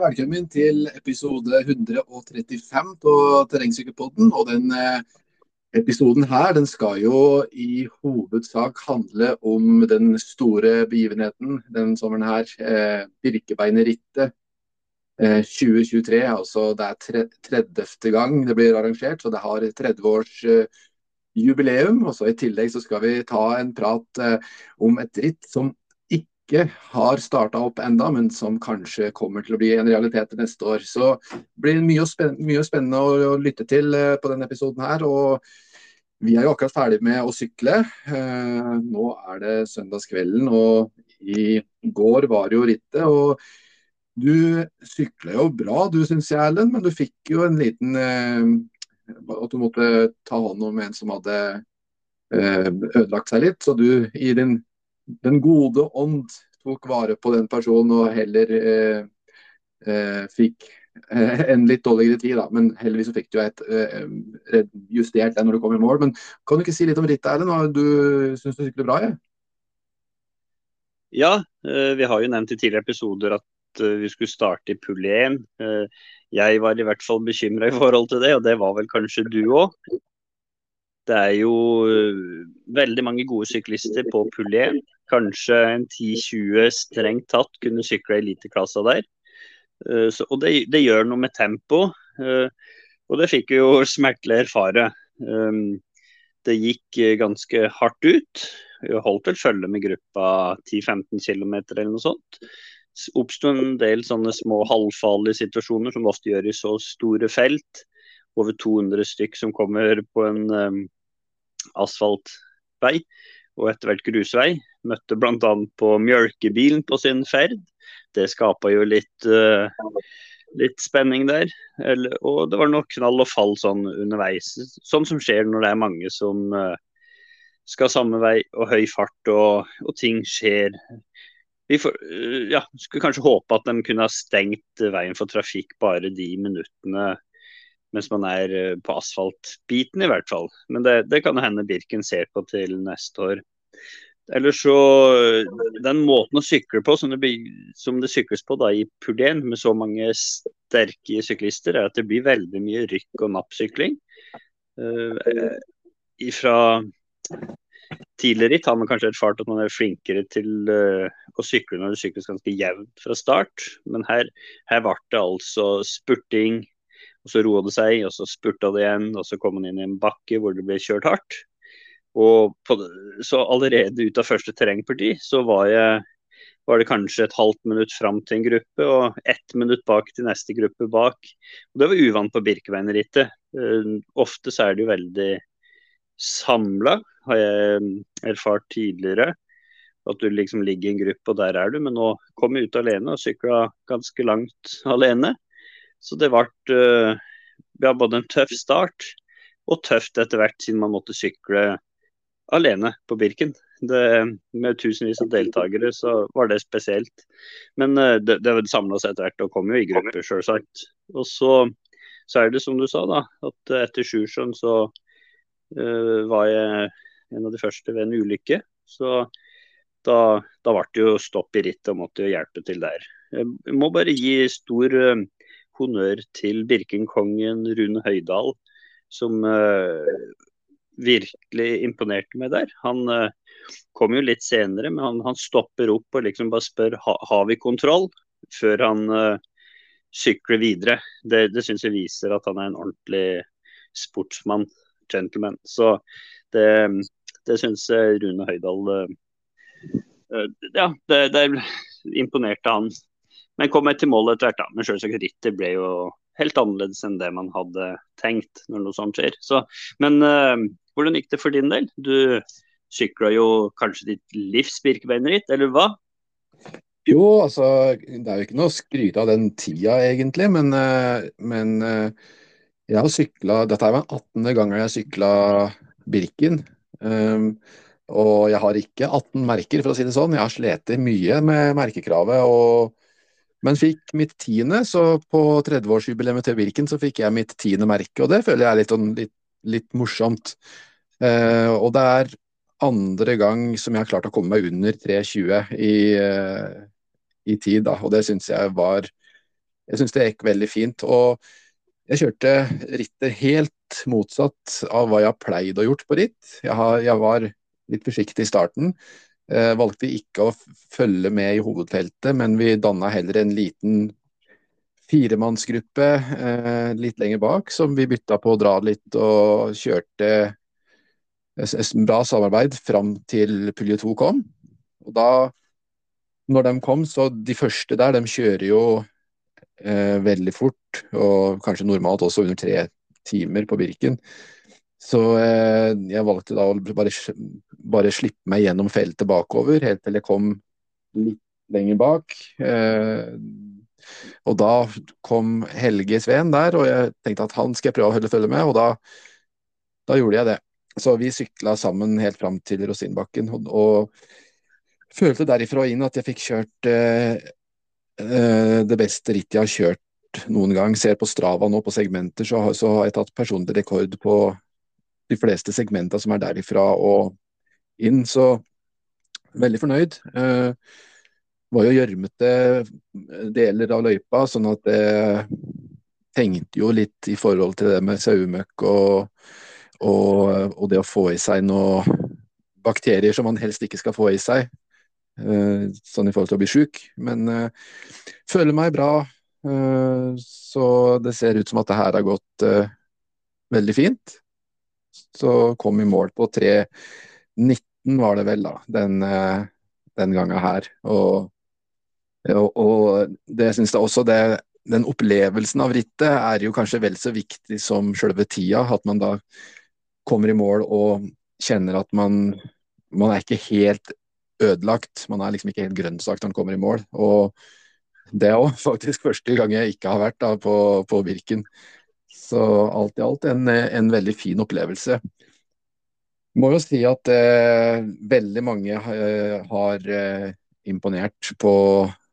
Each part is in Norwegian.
Velkommen til episode 135 på Terrengsykkelpodden. Og den eh, episoden her den skal jo i hovedsak handle om den store begivenheten den sommeren her. Eh, Birkebeinerrittet eh, 2023. altså Det er 30. gang det blir arrangert, så det har 30 års eh, jubileum. Og så I tillegg så skal vi ta en prat eh, om et ritt som ikke har starta opp enda, men som kanskje kommer til å bli en realitet neste år. Så det blir mye, spenn mye spennende å, å, lytte til uh, på denne episoden her. og vi er jo akkurat ferdig med å sykle. Eh, nå er det søndagskvelden, og i går var jo rittet. og Du sykla jo bra, du syns jeg, Erlend, men du fikk jo en liten eh, At du måtte ta hånd om en som hadde ødelagt seg litt. Så du i din den gode ånd tok vare på den personen og heller eh, eh, fikk eh, en litt dårligere tid, da. Men heldigvis fikk du et eh, justert det når du kom i mål. Men kan du ikke si litt om rittet, Erlend? Du syns du sykler bra? Ja? ja, eh, vi har jo nevnt i tidligere episoder at vi skulle starte i pull 1. Jeg var i hvert fall bekymra i forhold til det, og det var vel kanskje du òg. Det er jo veldig mange gode syklister på pull 1 kanskje en 10-20 strengt tatt kunne sykle eliteklassa der. Uh, så, og det, det, gjør noe med tempo, uh, og det fikk vi jo smertelig erfare. Um, det gikk ganske hardt ut. Vi holdt vel følge med gruppa 10-15 km eller noe sånt. Oppsto en del sånne små halvfarlige situasjoner som ofte gjør i så store felt. Over 200 stykk som kommer på en um, asfaltvei og etter hvert grusvei. Møtte bl.a. på mjølkebilen på sin ferd. Det skapa jo litt, uh, litt spenning der. Og det var nok knall og fall sånn underveis. Sånn som skjer når det er mange som uh, skal samme vei og høy fart og, og ting skjer. Vi får, uh, ja, skulle kanskje håpe at de kunne ha stengt veien for trafikk bare de minuttene mens man er på asfaltbiten, i hvert fall. Men det, det kan hende Birken ser på til neste år. Eller så Den måten å sykle på som det, som det sykles på da i Purdén, med så mange sterke syklister, er at det blir veldig mye rykk- og nappsykling. Uh, fra tidligere ritt har man kanskje erfart at man er flinkere til uh, å sykle når det sykles ganske jevnt fra start, men her, her ble det altså spurting, og så roa det seg, og så spurta det igjen, og så kom man inn i en bakke hvor det ble kjørt hardt. Og på, så allerede ut av første terrengparti så var, jeg, var, det kanskje et halvt minutt fram til en gruppe og ett minutt bak til neste gruppe bak. Og Det var uvant på Birkebeinerrittet. Uh, ofte så er det jo veldig samla, har jeg erfart tidligere. At du liksom ligger i en gruppe, og der er du. Men nå kom jeg ut alene og sykla ganske langt alene. Så det ble uh, ja, både en tøff start og tøft etter hvert, siden man måtte sykle alene på Birken. Det, med tusenvis av deltakere så var det spesielt. Men uh, det, det samla seg etter hvert og kom jo i grupper, selvsagt. Og så, så, er det som du sa, da, at etter Sjusjøen så uh, var jeg en av de første ved en ulykke. Så da, da ble det jo stopp i rittet og måtte jo hjelpe til der. Jeg må bare gi stor uh, honnør til Birkenkongen Rune Høydahl, som virkelig imponerte meg der. Han uh, kom jo litt senere, men han, han stopper opp og liksom bare spør ha, har vi kontroll, før han uh, sykler videre. Det, det syns jeg viser at han er en ordentlig sportsmann, gentleman. Så det, det syns Rune Høydahl uh, Ja, det, det imponerte han. Men kom til mål etter hvert, da. Men selvsagt, rittet ble jo helt annerledes enn det man hadde tenkt når noe sånt skjer. Så, men uh, hvordan gikk det for din del? Du sykla jo kanskje ditt livs Birkebeinerritt, eller hva? Jo, altså det er jo ikke noe å skryte av den tida egentlig, men, eh, men eh, jeg har sykla Dette er den 18. gangen jeg sykla Birken. Um, og jeg har ikke 18 merker, for å si det sånn. Jeg har slitt mye med merkekravet. Og, men fikk mitt tiende, så på 30-årsjubileet til Birken så fikk jeg mitt tiende merke. Og det føler jeg er litt, sånn, litt, litt morsomt. Eh, og det er andre gang som jeg har klart å komme meg under 3,20 i, eh, i tid, da. Og det syns jeg var jeg syns det gikk veldig fint. Og jeg kjørte rittet helt motsatt av hva jeg har pleid å gjort på ritt. Jeg, har, jeg var litt forsiktig i starten. Eh, valgte ikke å følge med i hovedfeltet, men vi danna heller en liten firemannsgruppe eh, litt lenger bak, som vi bytta på å dra litt og kjørte et bra samarbeid fram til pulje 2 kom. Og da, når de kom, så de første der, de kjører jo eh, veldig fort, og kanskje normalt også under tre timer på Birken. Så eh, jeg valgte da å bare, bare, slippe meg gjennom feltet bakover, helt til jeg kom litt lenger bak. Eh, og da kom Helge Sveen der, og jeg tenkte at han skal jeg prøve å følge med, og da, da gjorde jeg det. Så vi sykla sammen helt fram til Rosinbakken, og, og følte derifra inn at jeg fikk kjørt eh, eh, det beste rittet jeg har kjørt noen gang. Ser på Strava nå på segmenter, så, så har jeg tatt personlig rekord på de fleste segmenter som er derifra og inn. Så veldig fornøyd. Eh, var jo gjørmete deler av løypa, sånn at jeg tenkte jo litt i forhold til det med sauemøkk og og, og, det å få i seg noe bakterier som man helst ikke skal få i seg, uh, sånn i forhold til å bli sjuk. Men uh, føler meg bra, uh, så det ser ut som at det her har gått veldig fint. Så kom i mål på 3.19 var det vel, da, den, den gangen her. Og, og, og det syns jeg også det den opplevelsen av rittet er jo kanskje vel så viktig som selve tida. At man da kommer i mål og kjenner at man, man er ikke helt ødelagt. Man er liksom ikke helt grønnsak når man kommer i mål. Og det er òg faktisk første gang jeg ikke har vært da, på, på Birken. Så alt i alt en, en veldig fin opplevelse. Må jo si at eh, veldig mange eh, har eh, imponert på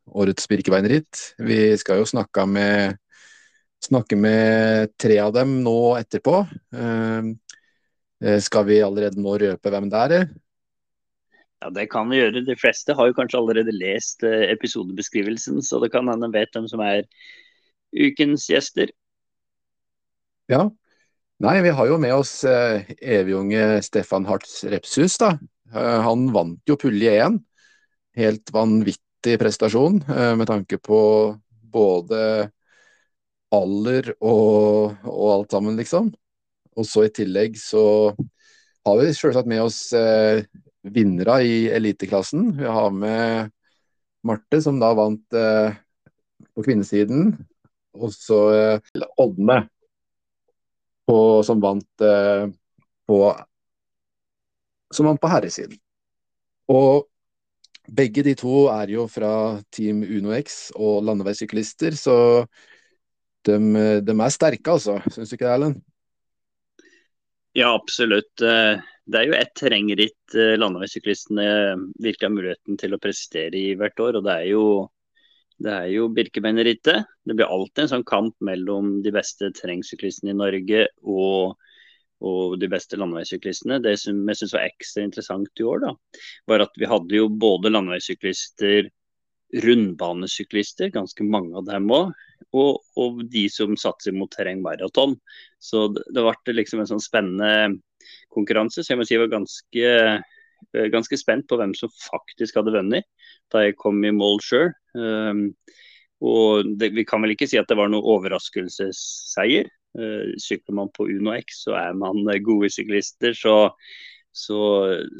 årets Birkebeinerritt. Vi skal jo snakke med, snakke med tre av dem nå etterpå. Eh, Eh, skal vi allerede nå røpe hvem det er? Ja, Det kan vi gjøre. De fleste har jo kanskje allerede lest eh, episodebeskrivelsen, så det kan hende vet hvem som er ukens gjester. Ja. Nei, vi har jo med oss eh, evigunge Stefan Hartz Repshus, da. Eh, han vant jo pulje én. Helt vanvittig prestasjon eh, med tanke på både alder og, og alt sammen, liksom. Og så i tillegg så har vi selvsagt med oss eh, vinnere i eliteklassen. Vi har med Marte, som da vant eh, på kvinnesiden. Og så eh, Ådne, som vant eh, på som vant på herresiden. Og begge de to er jo fra Team Uno X og landeveissyklister, så de, de, er sterke, altså. Syns du ikke det, Erlend? Ja, absolutt. Eh, det er jo ett terrengritt eh, landeveissyklistene virkelig har muligheten til å prestere i hvert år. og Det er jo, det er jo Birkebeinerrittet. Det blir alltid en sånn kamp mellom de beste terrengsyklistene i Norge og, og de beste landeveissyklistene. Det som jeg syns var ekstra interessant i år, da, var at vi hadde jo både landeveissyklister, rundbanesyklister, ganske mange av dem òg, og, og, de som satser mot terrengmaraton. Så det, det ble liksom en sånn spennende konkurranse. Så jeg må si jeg var ganske, eh, ganske spent på hvem som faktisk hadde vunnet da jeg kom i mål sjøl. Um, og det, vi kan vel ikke si at det var noen overraskelsesseier. Uh, sykler man på Uno X, så er man gode syklister. Så, så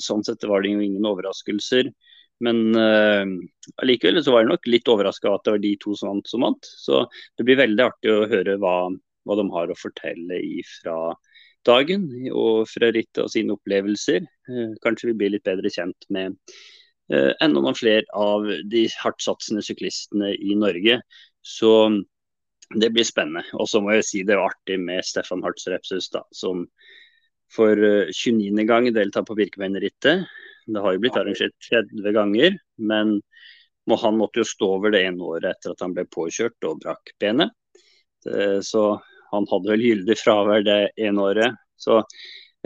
sånn sett var det jo ingen overraskelser. Men uh, så var jeg nok litt overraska at det var de to som vant, som vant. Så det blir veldig artig å høre hva, hva de har å fortelle fra dagen og fra rittet og sine opplevelser. Uh, kanskje vi blir litt bedre kjent med enda noen flere av de hardtsatsende syklistene i Norge. Så det blir spennende. Og så må jeg si det var artig med Stefan Hartz Repsus, da, som for 29. gang deltar på Birkebeinerrittet. Det har jo blitt arrangert 30 ganger, men han måtte jo stå over det ene året etter at han ble påkjørt og brakk benet. Så han hadde vel gyldig fravær det ene året. Så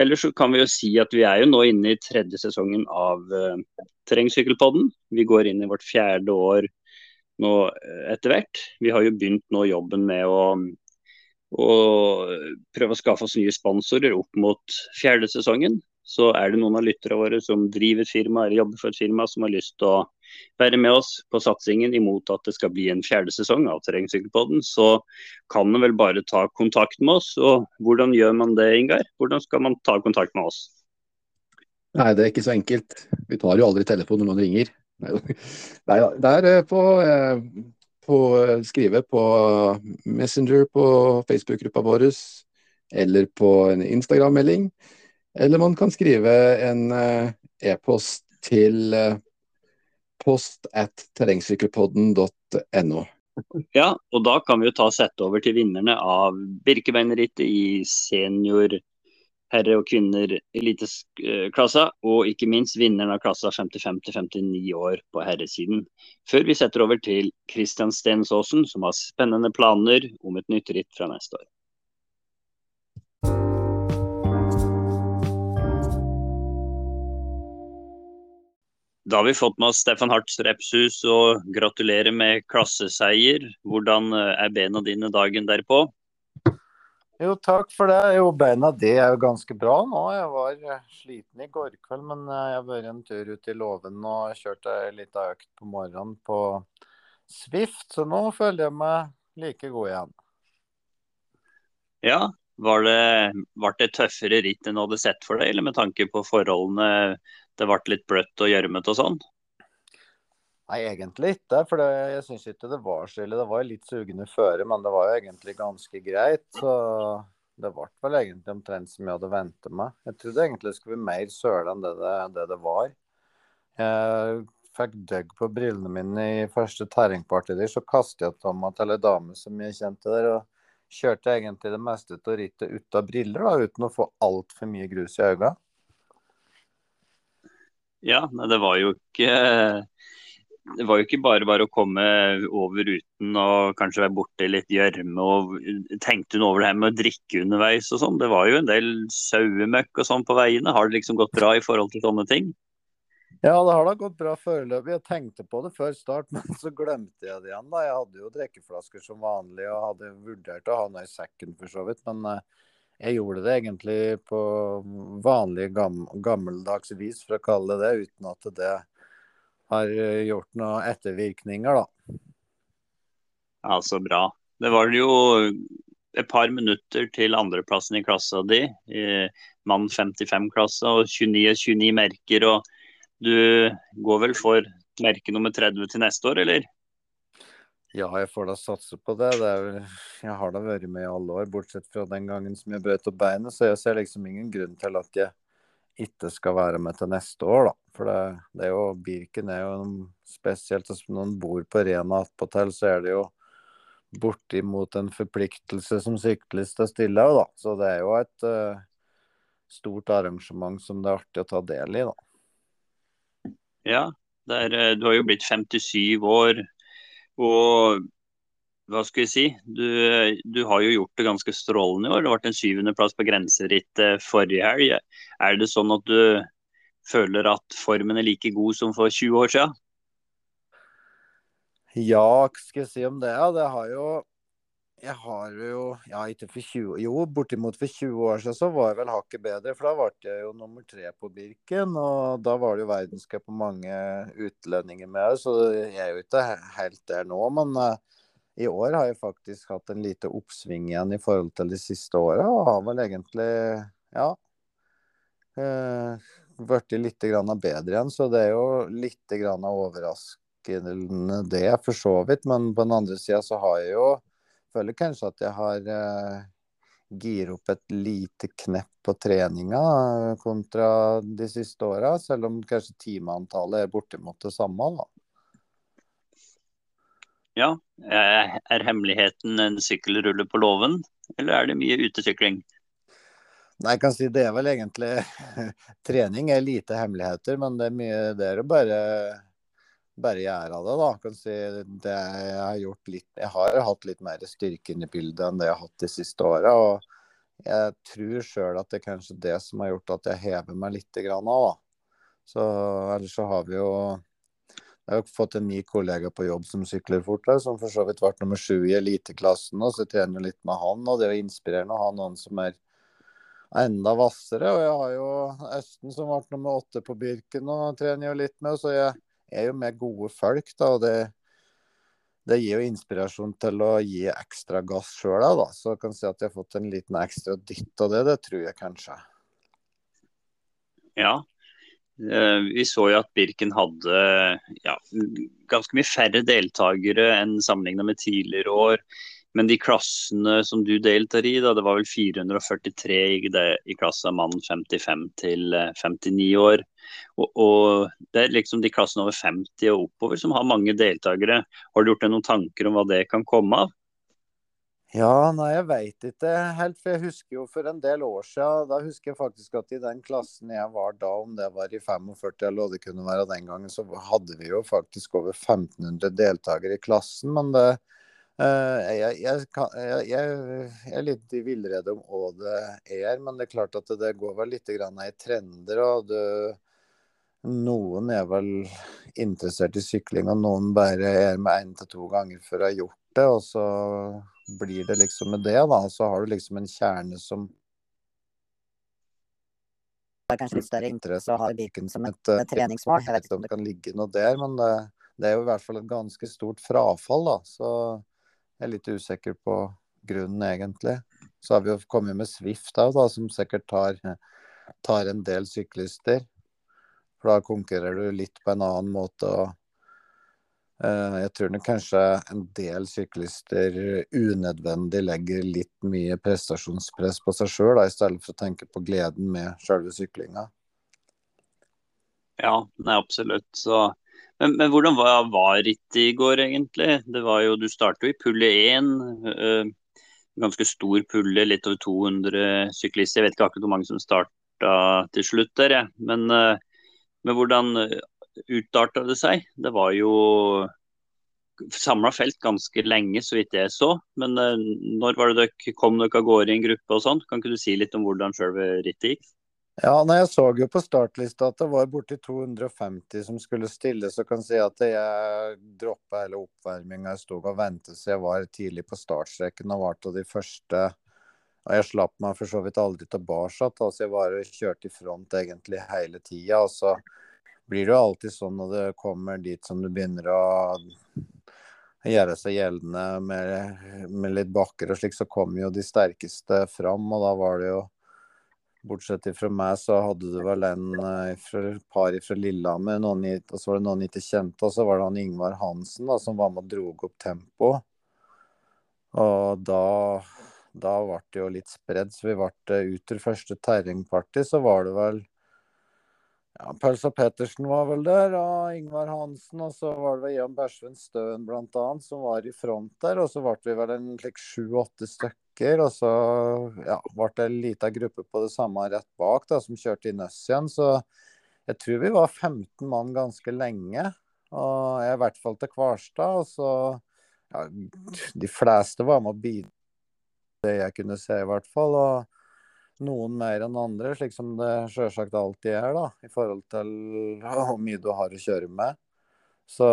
ellers så kan vi jo si at vi er jo nå inne i tredje sesongen av uh, Terrengsykkelpodden. Vi går inn i vårt fjerde år nå etter hvert. Vi har jo begynt nå jobben med å, å prøve å skaffe oss nye sponsorer opp mot fjerde sesongen. Så er det noen av lytterne våre som driver firma eller jobber for et firma som har lyst til å være med oss på satsingen imot at det skal bli en fjerde sesong av Terrengsykkelpodden, så kan en vel bare ta kontakt med oss. Og hvordan gjør man det, Ingar? Hvordan skal man ta kontakt med oss? Nei, det er ikke så enkelt. Vi tar jo aldri telefonen når noen ringer. Nei, det er eh, på, eh, på eh, skrive på Messenger på Facebook-gruppa vår, eller på en Instagram-melding. Eller man kan skrive en e-post til post at terrengsykkelpodden.no. Ja, og da kan vi jo ta sette over til vinnerne av Birkebeinerrittet i senior herre- og kvinner eliteklassa, og ikke minst vinneren av klassa 55-59 år på herresiden. Før vi setter over til Kristian Stensåsen, som har spennende planer om et nytt ritt fra neste år. Da har vi fått med oss Stefan Hartz Repshus og gratulerer med klasseseier. Hvordan eh, er bena dine dagen derpå? Jo, takk for det. Jo, beina de er jo ganske bra nå. Jeg var eh, sliten i går kveld, men eh, jeg har vært en tur ut i låven og kjørt ei lita økt på morgenen på Swift, så nå føler jeg meg like god igjen. Ja, var det, var det tøffere ritt enn du hadde sett for deg, eller med tanke på forholdene det ble litt bløtt og gjørmete og sånn? Nei, egentlig ikke. For det, jeg syns ikke det var så ille. Det var litt sugende føre, men det var jo egentlig ganske greit. Så det ble vel egentlig omtrent som jeg hadde venta meg. Jeg trodde egentlig det skulle bli mer søle enn det det, det det, var. Jeg fikk døgg på brillene mine i første terrengpartiet der, så kastet jeg dem til ei dame som jeg kjente der. og Kjørte egentlig det meste av rittet av briller, da, uten å få altfor mye grus i øynene. Ja, det var jo ikke det var jo ikke bare bare å komme over uten og kanskje være borte litt gjørme. og Tenkte hun over det her med å drikke underveis og sånn? Det var jo en del sauemøkk og sånn på veiene. Har det liksom gått bra i forhold til sånne ting? Ja, det har da gått bra foreløpig. Jeg tenkte på det før start, men så glemte jeg det igjen. da. Jeg hadde jo drikkeflasker som vanlig og hadde vurdert å ha noe i sekken for så vidt. Men uh, jeg gjorde det egentlig på vanlig gam, gammeldags vis, for å kalle det det, uten at det har eh, gjort noen ettervirkninger, da. Ja, så bra. Det var jo et par minutter til andreplassen i klassa di, mann 55-klassa, og 29-29 merker. og Du går vel for merke nummer 30 til neste år, eller? Ja, jeg får da satse på det. det vel, jeg har da vært med i alle år, bortsett fra den gangen som jeg brøt opp beinet. Så jeg ser liksom ingen grunn til at jeg ikke skal være med til neste år, da. For det, det er jo, Birken er jo spesielt Når man bor på Rena attpåtil, så er det jo bortimot en forpliktelse som syklist å stille av, da. Så det er jo et uh, stort arrangement som det er artig å ta del i, da. Ja, er, eh, du har jo blitt 57 år. Og hva skal vi si, du, du, har jo gjort det ganske strålende i år. Det ble en syvendeplass på grenserittet forrige helg. Er det sånn at du føler at formen er like god som for 20 år siden? Ja, skal jeg si om det? Ja, det har jo jeg har jo Ja, ikke for 20 Jo, bortimot for 20 år siden så var jeg vel hakket bedre. For da ble jeg jo nummer tre på Birken. Og da var det jo verdenscup og mange utlendinger med. Så jeg er jo ikke helt der nå. Men uh, i år har jeg faktisk hatt en lite oppsving igjen i forhold til de siste åra. Og har vel egentlig, ja uh, litt bedre igjen. Så det er jo litt overraskende det, for så vidt. Men på den andre sida så har jeg jo føler kanskje at jeg har uh, giret opp et lite knepp på treninga uh, kontra de siste åra, selv om kanskje timeantallet er bortimot det samme. da. Ja, er hemmeligheten en sykkelrulle på låven, eller er det mye utesykling? Nei, jeg kan si det er vel egentlig Trening er lite hemmeligheter, men det er mye det er å bare bare gjøre det, da. Kan si det jeg har gjort litt Jeg har hatt litt mer styrke inn i bildet enn det jeg har hatt de siste åra. Og jeg tror sjøl at det er kanskje det som har gjort at jeg hever meg litt grann av, da. Så ellers så har vi jo Jeg har fått en ny kollega på jobb som sykler fort som for så vidt ble nummer sju i eliteklassen. Og så trener jeg litt med han, og det er inspirerende å ha noen som er enda hvassere. Og jeg har jo Østen som ble nummer åtte på Birken og trener jo litt med, så jeg er jo med gode folk, da. og det, det gir jo inspirasjon til å gi ekstra gass sjøl, da. Så jeg kan si at jeg har fått en liten ekstra dytt av det. Det tror jeg kanskje. Ja, Eh, vi så jo at Birken hadde ja, ganske mye færre deltakere enn sammenlignet med tidligere år. Men de klassene som du deltar i, da, det var vel 443 i, det, i klassen mann 55 til 59 eh, år. Og, og, Det er liksom de klassene over 50 og oppover som har mange deltakere. Har du gjort deg noen tanker om hva det kan komme av? Ja, nei, jeg veit ikke helt. For jeg husker jo for en del år siden, da husker jeg faktisk at i den klassen jeg var da, om det var i 45 eller hva det kunne være den gangen, så hadde vi jo faktisk over 1500 deltakere i klassen. Men det, jeg, jeg, jeg, jeg, er litt i villrede om hva det er. Men det er klart at det går vel litt grann i trender. og det, noen er vel interessert i sykling, og noen bare er med én til to ganger før å har gjort det. og så blir det liksom med det, da. Så har du liksom en kjerne som har kanskje litt større interesse og har Birken som et, et treningsmål. Jeg vet ikke om det kan ligge noe der, men det, det, er jo i hvert fall et ganske stort frafall, da. Så jeg er litt usikker på grunnen, egentlig. Så har vi jo kommet med Swift da, som sikkert tar, tar en del syklister. For da konkurrerer du litt på en annen måte. og uh, jeg tror nok kanskje en del syklister unødvendig legger litt mye prestasjonspress på seg sjøl, i stedet for å tenke på gleden med sjølve syklinga. Ja, nei, absolutt. Så, men, men, hvordan var, var rittet i går, egentlig? Det var jo, Du startet jo i pulle 1. Øh, ganske stor pulle, litt over 200 syklister. Jeg vet ikke akkurat hvor mange som starta til slutt der, jeg. Men, øh, men hvordan utarta det seg. Det var jo samla felt ganske lenge, så vidt jeg så. Men uh, når var det dere kom dere av gårde i en gruppe og sånn? Kan ikke du si litt om hvordan selve rittet gikk? Ja, nei, Jeg så jo på startlista at det var borti 250 som skulle stille, så kan jeg si at jeg droppa hele oppvarminga. Jeg sto og ventet, så jeg var tidlig på startstreken og var av de første. Og jeg slapp meg for så vidt aldri tilbake. Altså jeg var kjørte i front egentlig hele tida. Og så blir det jo alltid sånn når det kommer dit som du begynner å gjøre seg gjeldende med, med litt bakker og slik, så kommer jo de sterkeste fram. Og da var det jo Bortsett fra meg, så hadde du vel en eh, fra, par fra Lillehammer, og så var det noen ikke kjente. Og så var det han Ingvar Hansen da, som var med og drog opp tempo. Og da, da ble det jo litt spredd, så vi ble eh, ut til første terrengparty, så var det vel ja, Pølsa Pettersen var vel der, og Ingvar Hansen. Og så var det vel Jan Bersven Støen bl.a. som var i front der. Og så ble vi vel en slik sju-åtte stykker. Og så ja, ble det en lita gruppe på det samme rett bak da, som kjørte i nøss igjen. Så jeg tror vi var 15 mann ganske lenge. Og jeg i hvert fall til Kvarstad. Og så ja, De fleste var med å bidra det jeg kunne se, i hvert fall. og noen mer enn andre, slik som det sjølsagt alltid er, da, i forhold til hvor mye du har å kjøre med. Så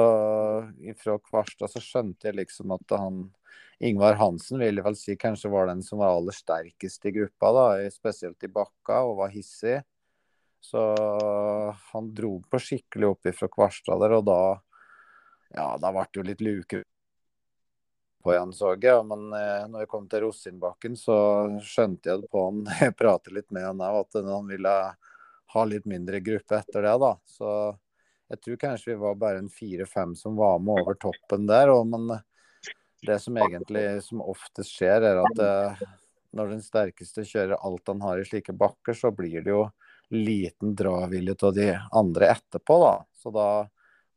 ifra Kvarstad så skjønte jeg liksom at han Ingvar Hansen vil jeg vel si kanskje var den som var aller sterkest i gruppa, da, spesielt i bakka, og var hissig. Så han dro på skikkelig opp ifra Kvarstad der, og da ja, da ble det jo litt luke på igjen, så jeg. Men eh, når jeg kom til Rosinbakken, så skjønte jeg det på han Jeg pratet litt med han òg, at han ville ha litt mindre gruppe etter det, da. Så jeg tror kanskje vi var bare en fire-fem som var med over toppen der. Og, men det som egentlig som oftest skjer, er at eh, når den sterkeste kjører alt han har i slike bakker, så blir det jo liten dravilje av de andre etterpå, da. Så da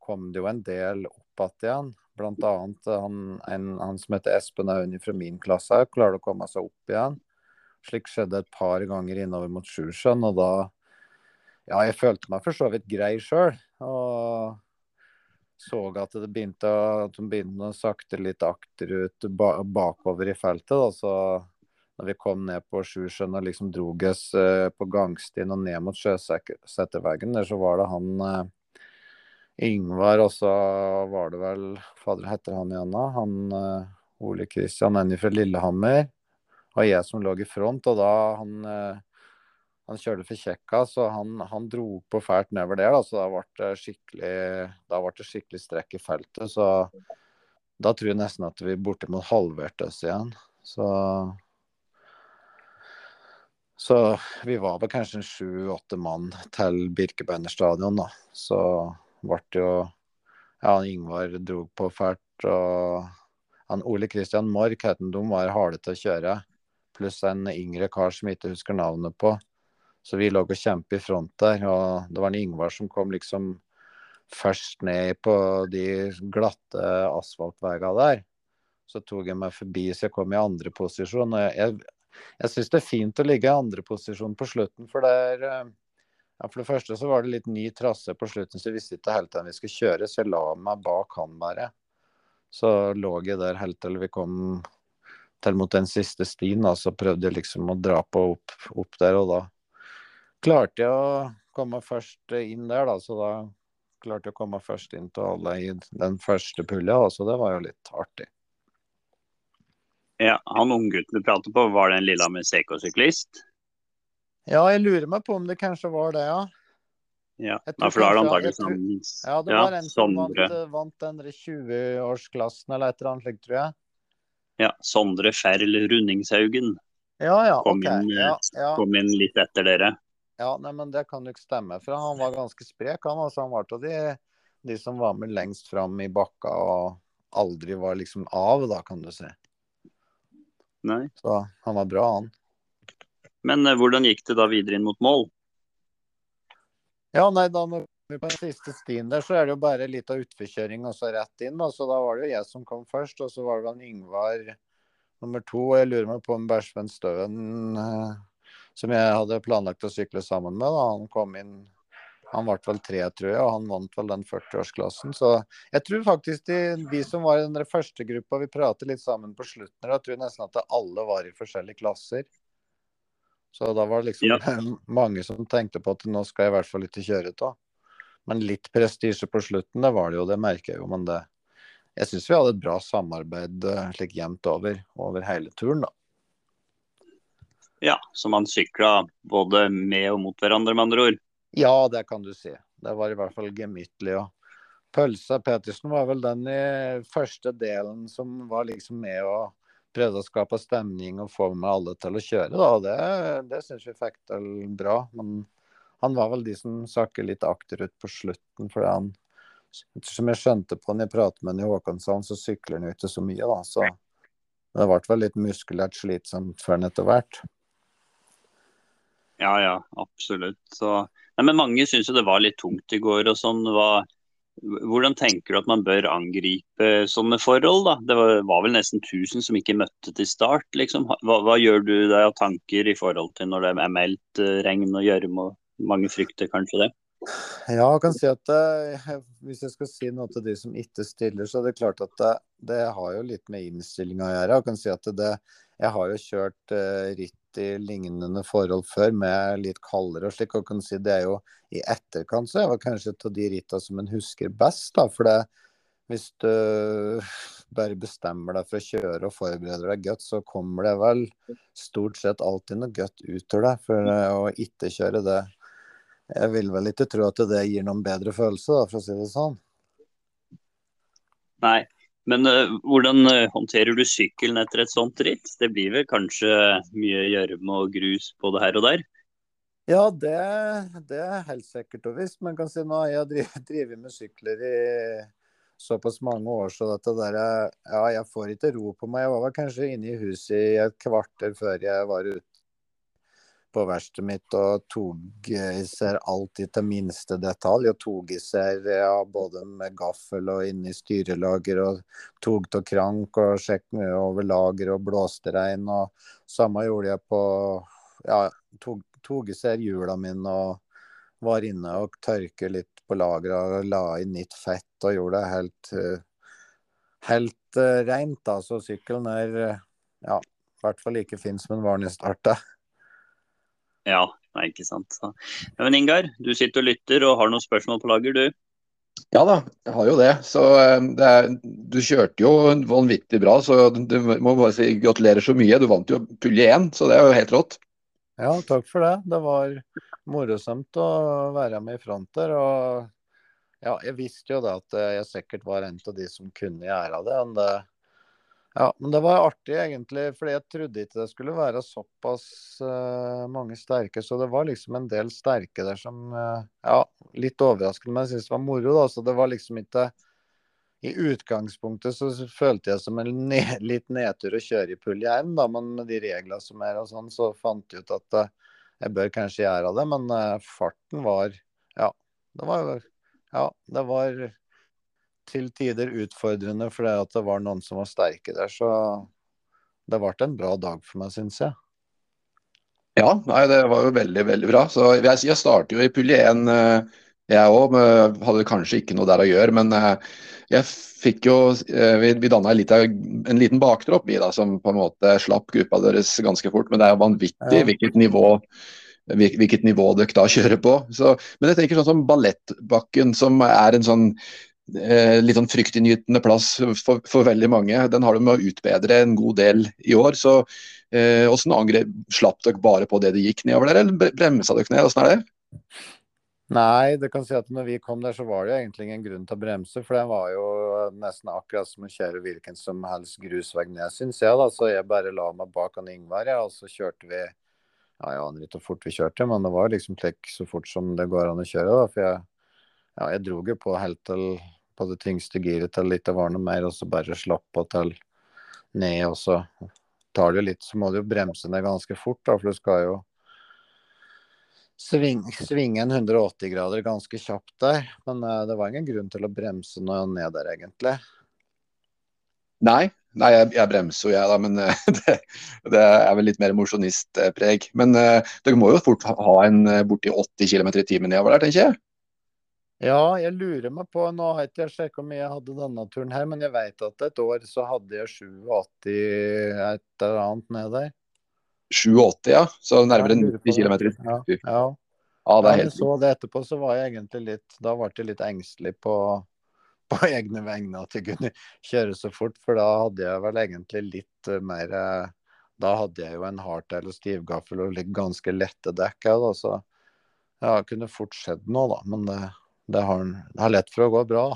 kom det jo en del opp igjen. Blant annet eh, han, han som heter Espen Auni fra min klasse, klarer å komme seg opp igjen. Slik skjedde et par ganger innover mot Sjusjøen, og da Ja, jeg følte meg for så vidt grei sjøl. Og så at det begynte, at de begynte å sakte litt akterut ba, bakover i feltet. Da, så når vi kom ned på Sjusjøen og liksom drog oss eh, på gangstien og ned mot sjøsetterveggen, der så var det han Yngvar, Ingvar, og så var det vel Fader, heter han igjen da? Han uh, Ole Kristian Enny fra Lillehammer. Og jeg som lå i front, og da han han kjørte for kjekka, så han, han dro på fælt nedover der. Da, så da ble det skikkelig, det skikkelig strekk i feltet. Så da tror jeg nesten at vi bortimot halverte oss igjen. Så så vi var vel kanskje en sju-åtte mann til Birkebeiner stadion, da. Så ble det jo Ja, Ingvar dro på fælt, og han Ole Kristian Mork het han, de var harde til å kjøre. Pluss en yngre kar som jeg ikke husker navnet på. Så vi lå og kjempet i front der, og det var en Ingvar som kom liksom først ned på de glatte asfaltveiene der. Så tok jeg meg forbi, så jeg kom i andre posisjon. og Jeg, jeg syns det er fint å ligge i andre posisjon på slutten, for det er eh, ja, For det første så var det litt ny trasse på slutten, så jeg visste ikke helt hvem vi skulle kjøre, så jeg la meg bak han bare. Så lå jeg der helt til vi kom til mot den siste stien, da, så prøvde jeg liksom å dra på opp, opp der, og da klarte jeg å komme først inn der, da. Så da klarte jeg å komme først inn til alle i den første pulja, så det var jo litt artig. Ja, Han unggutten du prater på, var det en Lillehammer CK-syklist? Ja, jeg lurer meg på om det kanskje var det, ja. Ja, ja for da er det antagelig sånn Ja, det var en som vant, vant den 20-årsklassen eller et eller annet slikt, tror jeg. Ja, Sondre Ferl Rundingshaugen. Ja, ja, kom, okay. inn, ja, ja. kom inn litt etter dere. Ja, nei, men det kan jo ikke stemme. For han var ganske sprek. Han, altså, han var av de, de, som var med lengst fram i bakka og aldri var liksom av, da, kan du si. Nei. Så han var bra, han. Men eh, hvordan gikk det da videre inn mot mål? Ja, nei, da når vi på den siste stien der, så er det jo bare litt av utforkjøring og så rett inn. Da. Så da var det jo jeg som kom først, og så var det vel Yngvar nummer to. Og jeg lurer meg på om Bæsjvenn Støen uh, som jeg hadde planlagt å sykle sammen med. Da. Han kom inn Han ble vel tre, tror jeg, og han vant vel den 40-årsklassen. Så jeg tror faktisk de, de som var i den første gruppa, vi pratet litt sammen på slutten, da tror jeg nesten at alle var i forskjellige klasser. Så da var det liksom ja. mange som tenkte på at nå skal jeg i hvert fall ikke kjøre av. Men litt prestisje på slutten, det var det jo, det merker jeg jo. Men det, jeg syns vi hadde et bra samarbeid eh, slik jevnt over, over hele turen, da. Ja, så man sykla både med og mot hverandre, med andre ord? Ja, det kan du si. Det var i hvert fall gemyttlig. Og Pølsa Petersen var vel den i første delen som var liksom med og prøvde å skape stemning og få med alle til å kjøre. Da. Det, det syns vi fikk til bra. Men han var vel de som sakker litt akterut på slutten. fordi han som jeg skjønte på når jeg pratet med han i Håkonsand, så sykler han jo ikke så mye, da. Så det ble vel litt muskulært slitsomt for han etter hvert. Ja, ja, absolutt. Så, nei, men mange syns jo det var litt tungt i går og sånn. Hva, hvordan tenker du at man bør angripe sånne forhold? da? Det var, var vel nesten 1000 som ikke møtte til start. liksom. Hva, hva gjør du deg av tanker i forhold til når det er meldt uh, regn og gjørme? Mange frykter kanskje det? Ja, jeg kan si at det, Hvis jeg skal si noe til de som ikke stiller, så er det klart at det, det har jo litt med innstillinga å gjøre. Jeg kan si at det, jeg har jo kjørt ritt i lignende forhold før, med litt kaldere og slik. og kan si Det er jo i etterkant så er det kanskje av de ritta som en husker best. da, for det hvis du bare bestemmer deg for å kjøre og forbereder deg godt, så kommer det vel stort sett alltid noe godt ut av det. For å ikke kjøre det Jeg vil vel ikke tro at det gir noen bedre følelse, da, for å si det sånn. Nei, men uh, hvordan uh, håndterer du sykkelen etter et sånt ritt? Det blir vel kanskje mye gjørme og grus på det her og der? Ja, det, det er helt sikkert og visst. Men kan si nå jeg har drevet med sykler i såpass mange år, så dette der Ja, jeg får ikke ro på meg. Jeg var kanskje inne i huset i et kvarter før jeg var ute på verkstedet mitt og togiser alltid til minste detalj. Og togiser ja, både med gaffel og inni styrelager og tog av krank og sjekk over lager og blåste regn. Og samme gjorde jeg på ja, tog, togiser hjula mine og var inne og tørke litt på lageret og la inn nytt fett og gjorde det helt, helt uh, da, Så sykkelen er ja, i hvert fall like fin som den var da den starta. Ja, nei, ikke sant. Så. Ja, men Ingar, du sitter og lytter og har noen spørsmål på lager, du? Ja da, jeg har jo det. Så eh, det er, du kjørte jo vanvittig bra, så du må bare si gratulerer så mye. Du vant jo pulje én, så det er jo helt rått. Ja, takk for det. Det var morosomt å være med i front der. Og ja, jeg visste jo da at jeg sikkert var en av de som kunne gjøre det. Men det, ja, men det var artig egentlig, fordi jeg trodde ikke det skulle være såpass uh, mange sterke. Så det var liksom en del sterke der som uh, Ja, litt overraskende, men jeg syns det var moro, da. Så det var liksom ikke I utgangspunktet så følte jeg som en ne litt nedtur å kjøre i pulje 1, da, men med de reglene som er og sånn, så fant jeg ut at uh, jeg bør kanskje gjøre det. Men farten var Ja, det var Ja, det var til tider utfordrende fordi at det var noen som var sterke der. Så det ble en bra dag for meg, syns jeg. Ja, nei, det var jo veldig, veldig bra. Så jeg, jeg starter jo i pulje 1, eh, jeg òg. Hadde kanskje ikke noe der å gjøre, men eh, jeg fikk jo eh, Vi, vi danna en, en, liten baktropp, vi da, som på en måte slapp gruppa deres ganske fort. Men det er jo vanvittig ja. hvilket nivå hvilket nivå dere da kjører på. Så, men jeg tenker sånn som Ballettbakken, som er en sånn Eh, litt sånn fryktinngytende plass for, for, veldig mange. Den har de med å utbedre en god del i år. så eh, Hvordan angrep slapp dere bare på det det gikk nedover der, eller bremsa dere ned? Hvordan er det? Nei, det kan si at når vi kom der, så var det egentlig ingen grunn til å bremse. For den var jo nesten akkurat som å kjøre hvilken som helst grusvei ned, syns jeg. da, Så jeg bare la meg bak han Ingvar, ja, og så kjørte vi ja, Jeg aner ikke hvor fort vi kjørte, men det var liksom slik så fort som det går an å kjøre. da, for jeg ja, jeg dro jo på helt til på det tyngste giret til litt det var mer, og så bare slapp på til ned. Og så tar det litt, så må du jo bremse ned ganske fort, da, for du skal jo svinge, en 180 grader ganske kjapt der. Men uh, det var ingen grunn til å bremse noe ned der, egentlig. Nei, Nei, jeg, jeg, bremser jo jeg, da, men det, det, er vel litt mer mosjonistpreg. Men uh, dere må jo fort ha en borti 80 km i timen nedover der, tenker jeg? Ja, jeg lurer meg på Nå har jeg ikke sjekka hvor mye jeg hadde denne turen her, men jeg vet at et år så hadde jeg 87 et eller annet ned der. 87, ja. Så nærmere 90 km. Ja, ja. ja, det er helt så det etterpå, så var jeg egentlig litt Da ble jeg litt engstelig på, på egne vegne at jeg kunne kjøre så fort, for da hadde jeg vel egentlig litt eh, mer eh, Da hadde jeg jo en hardtail og stivgaffel og ganske lette dekk, da, så ja, kunne fort skjedd noe, da. Men det det har, det har lett for å gå bra.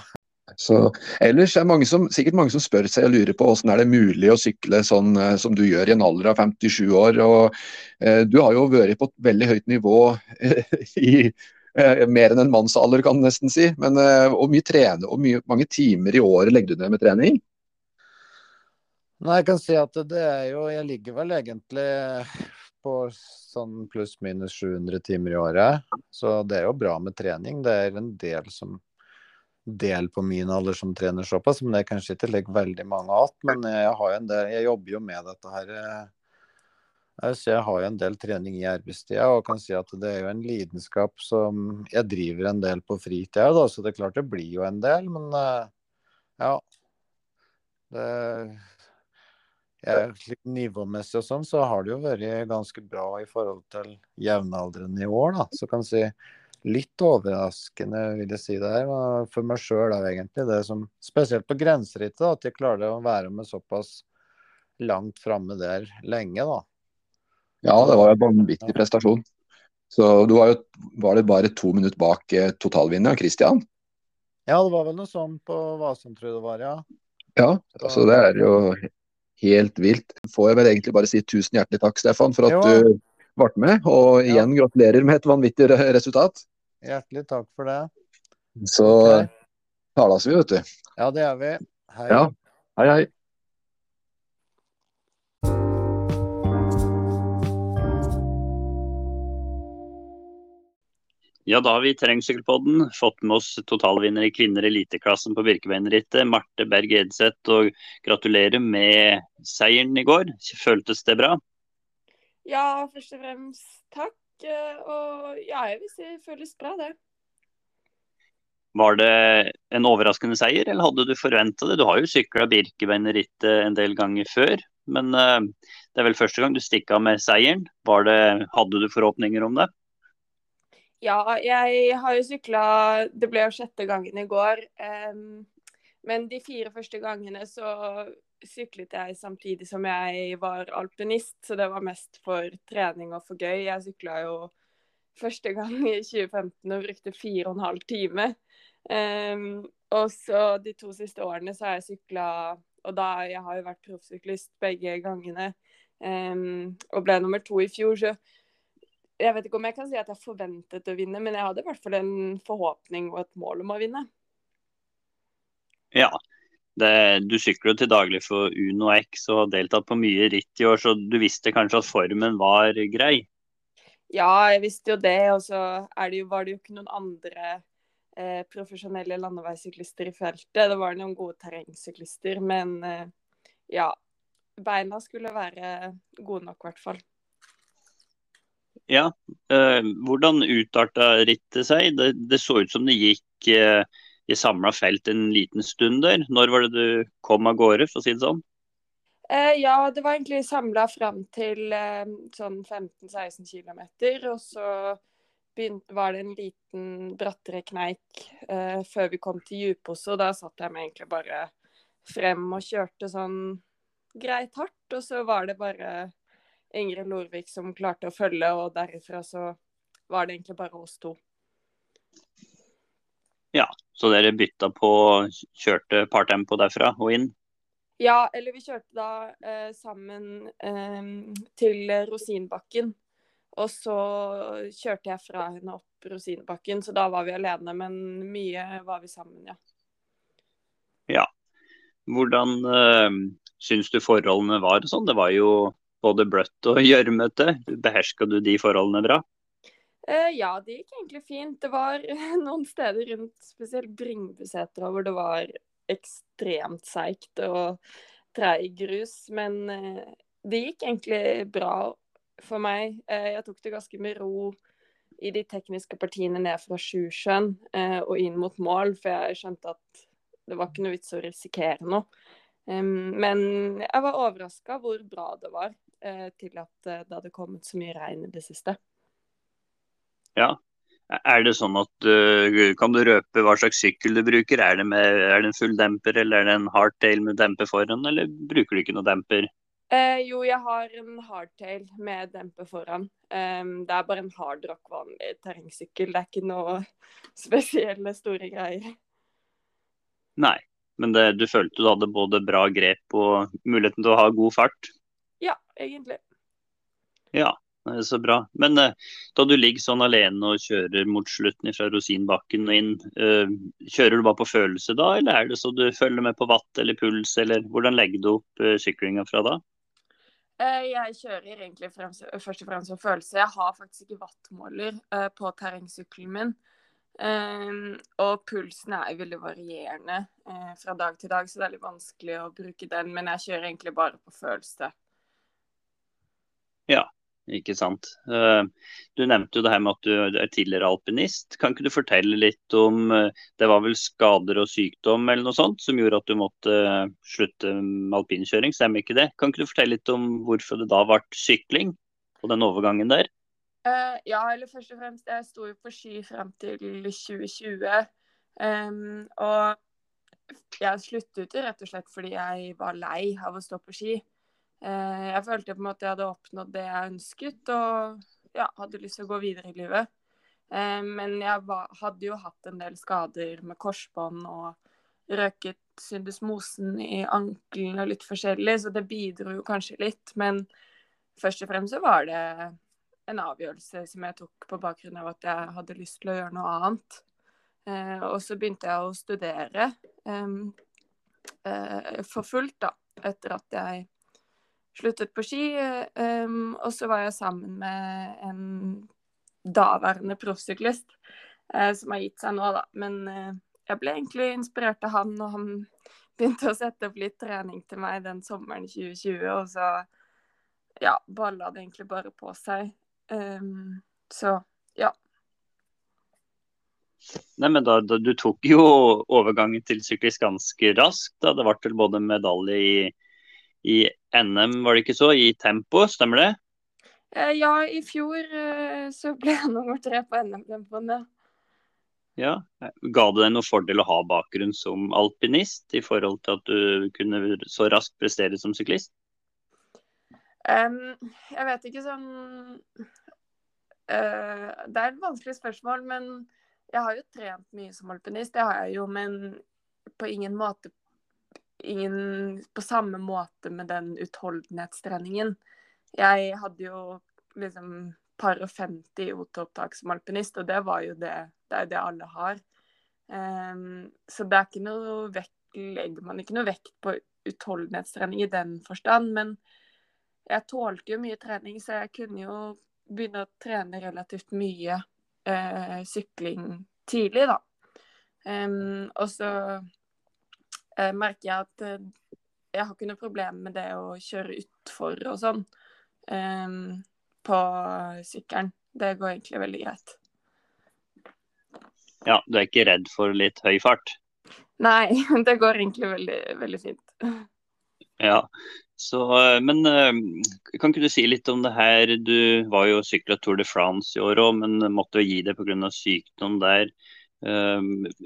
Så, ellers er det som, sikkert mange som spør seg og lurer på hvordan er det mulig å sykle sånn eh, som du gjør i en alder av 57 år. og eh, Du har jo vært på et veldig høyt nivå eh, i eh, mer enn en mannsalder, kan du nesten si. Men eh, mye trene, og mye, mange timer i året legger du ned med trening? Nei, jeg kan si at det er jo Jeg ligger vel egentlig på sånn pluss-minus 700 timer i året. Så det er jo bra med trening. Det er en del som del på min alder som trener såpass, men det er kanskje ikke like veldig mange igjen. Men jeg, har en del, jeg jobber jo med dette her. Eh, så jeg har jo en del trening i arbeidstida og kan si at det er jo en lidenskap som jeg driver en del på fritida. Så det er klart det blir jo en del, men eh, ja. Det nivåmessig og sånn, så har det jo vært ganske bra i forhold til jevnaldrende i år, da. Så kan jeg si litt overraskende, vil jeg si det her, for meg sjøl egentlig. Det som, spesielt på grenserittet, at jeg klarer å være med såpass langt framme der lenge, da. Ja, det var en vanvittig prestasjon. Så du var jo var det bare to minutter bak eh, totalvinneren, Christian? Ja, det var vel noe sånt på hva som tror det var, ja. Ja, altså det er jo helt vilt. Får jeg vel egentlig bare si tusen hjertelig takk, Stefan, for at jo. du ble med. Og igjen ja. gratulerer med et vanvittig resultat. Hjertelig takk for det. Så okay. tales vi, vet du. Ja, det gjør vi. Hei. Ja. Hei, hei. Ja, da har vi i Terrengsykkelpodden fått med oss totalvinner i kvinner eliteklassen på Birkebeinerrittet, Marte Berg Edseth. Og gratulerer med seieren i går. Føltes det bra? Ja, først og fremst takk. Og ja, jeg vil si det føles bra, det. Var det en overraskende seier, eller hadde du forventa det? Du har jo sykla Birkebeinerrittet en del ganger før, men uh, det er vel første gang du stikker av med seieren. Det, hadde du forhåpninger om det? Ja, jeg har jo sykla Det ble jo sjette gangen i går. Um, men de fire første gangene så syklet jeg samtidig som jeg var alpinist, så det var mest for trening og for gøy. Jeg sykla jo første gang i 2015 og brukte fire og en halv time. Um, og så de to siste årene så har jeg sykla Og da jeg har jo vært proffsyklist begge gangene. Um, og ble nummer to i fjor, så jeg vet ikke om jeg kan si at jeg forventet å vinne, men jeg hadde i hvert fall en forhåpning og et mål om å vinne. Ja. Det, du sykler jo til daglig for Uno X og har deltatt på mye ritt i år, så du visste kanskje at formen var grei? Ja, jeg visste jo det, og så er det jo, var det jo ikke noen andre eh, profesjonelle landeveissyklister i feltet. Det var noen gode terrengsyklister, men eh, ja. Beina skulle være gode nok, i hvert fall. Ja. Eh, hvordan utarta rittet seg? Det, det så ut som det gikk eh, i samla felt en liten stund der. Når var det du kom av gårde, for å si det sånn? Eh, ja, det var egentlig samla fram til eh, sånn 15-16 km. Og så begynt, var det en liten brattere kneik eh, før vi kom til Djupose. og da satt jeg meg egentlig bare frem og kjørte sånn greit hardt. Og så var det bare Ingrid Lorvik som klarte å følge, og derifra så var det egentlig bare oss to. Ja, Så dere bytta på, kjørte partempo derfra og inn? Ja, eller vi kjørte da eh, sammen eh, til Rosinbakken. Og så kjørte jeg fra henne opp Rosinbakken, så da var vi alene. Men mye var vi sammen, ja. Ja. Hvordan uh, syns du forholdene var sånn? Det var jo både bløtt og gjørmete. Beherska du de forholdene bra? Eh, ja, det gikk egentlig fint. Det var noen steder rundt spesielt Bringbusetra hvor det var ekstremt seigt og treig grus. Men eh, det gikk egentlig bra for meg. Eh, jeg tok det ganske med ro i de tekniske partiene ned fra Sjusjøen og inn mot mål, for jeg skjønte at det var ikke noe vits å risikere noe. Men jeg var overraska hvor bra det var til at eh, det hadde kommet så mye regn i det siste. Ja. Er det sånn at uh, Kan du røpe hva slags sykkel du bruker? Er det, med, er det en full demper eller er det en hardtail med demper foran, eller bruker du ikke noe demper? Eh, jo, jeg har en hardtail med demper foran. Em, det er bare en hardrock vanlig terrengsykkel. Det er ikke noe spesielle store greier. Nei. Men det, du følte du hadde både bra grep og muligheten til å ha god fart? Egentlig. Ja, det så bra. Men eh, da du ligger sånn alene og kjører mot slutten fra Rosinbakken og inn, eh, kjører du bare på følelse da, eller er det så du følger med på watt eller puls, eller hvordan legger du opp uh, syklinga fra da? Eh, jeg kjører egentlig fremst, først og fremst på følelse. Jeg har faktisk ikke wattmåler eh, på terrengsykkelen min. Em, og pulsen er veldig varierende eh, fra dag til dag, så det er litt vanskelig å bruke den. Men jeg kjører egentlig bare på følelse. Ikke sant. Eh, Du nevnte jo det her med at du er tidligere alpinist. Kan ikke du fortelle litt om eh, Det var vel skader og sykdom eller noe sånt som gjorde at du måtte eh, slutte med alpinkjøring, stemmer ikke det? Kan ikke du fortelle litt om hvorfor det da ble sykling på den overgangen der? Eh, ja, eller først og fremst, jeg sto jo på ski frem til 2020. Um, og jeg sluttet jo rett og slett fordi jeg var lei av å stå på ski. Eh, jeg følte på en måte jeg hadde oppnådd det jeg ønsket, og ja, hadde lyst til å gå videre i livet. Eh, men jeg var, hadde jo hatt en del skader med korsbånd og røket syndesmosen i ankelen og litt forskjellig, så det bidro jo kanskje litt. Men først og fremst så var det en avgjørelse som jeg tok på bakgrunn av at jeg hadde lyst til å gjøre noe annet. Eh, og så begynte jeg å studere for fullt, da, etter at jeg sluttet på ski. Um, og så var jeg sammen med en daværende proffsyklist, uh, som har gitt seg nå, da. Men uh, jeg ble egentlig inspirert av han, og han begynte å sette opp litt trening til meg den sommeren 2020, og så ja, balla det egentlig bare på seg. Um, så ja. Nei, men da, da, Du tok jo overgangen til syklist ganske raskt. da. Det ble vel både medalje i, i NM, var det ikke så, i tempo, stemmer det? Eh, ja, i fjor eh, så ble jeg nummer tre på NM-tempoen, ja. Ja. Ga det deg noen fordel å ha bakgrunn som alpinist, i forhold til at du kunne så raskt prestere som syklist? Um, jeg vet ikke sånn uh, Det er et vanskelig spørsmål, men jeg har jo trent mye som alpinist. Det har jeg jo, men på ingen måte ingen på samme måte med den utholdenhetstreningen. Jeg hadde jo liksom par og 50 i OT-opptak som alpinist, og det var jo det det er jo det alle har. Um, så det er ikke noe vekt, legger man ikke noe vekt på utholdenhetstrening i den forstand, men jeg tålte jo mye trening, så jeg kunne jo begynne å trene relativt mye uh, sykling tidlig, da. Um, og så eh, merker jeg at eh, jeg har ikke noe problem med det å kjøre utfor og sånn em, på sykkelen. Det går egentlig veldig greit. Ja, du er ikke redd for litt høy fart? Nei, det går egentlig veldig, veldig fint. Ja, så, men kan ikke du si litt om det her? Du var jo sykla Tour de France i år òg, men måtte jo gi det pga. sykdom der. Eh,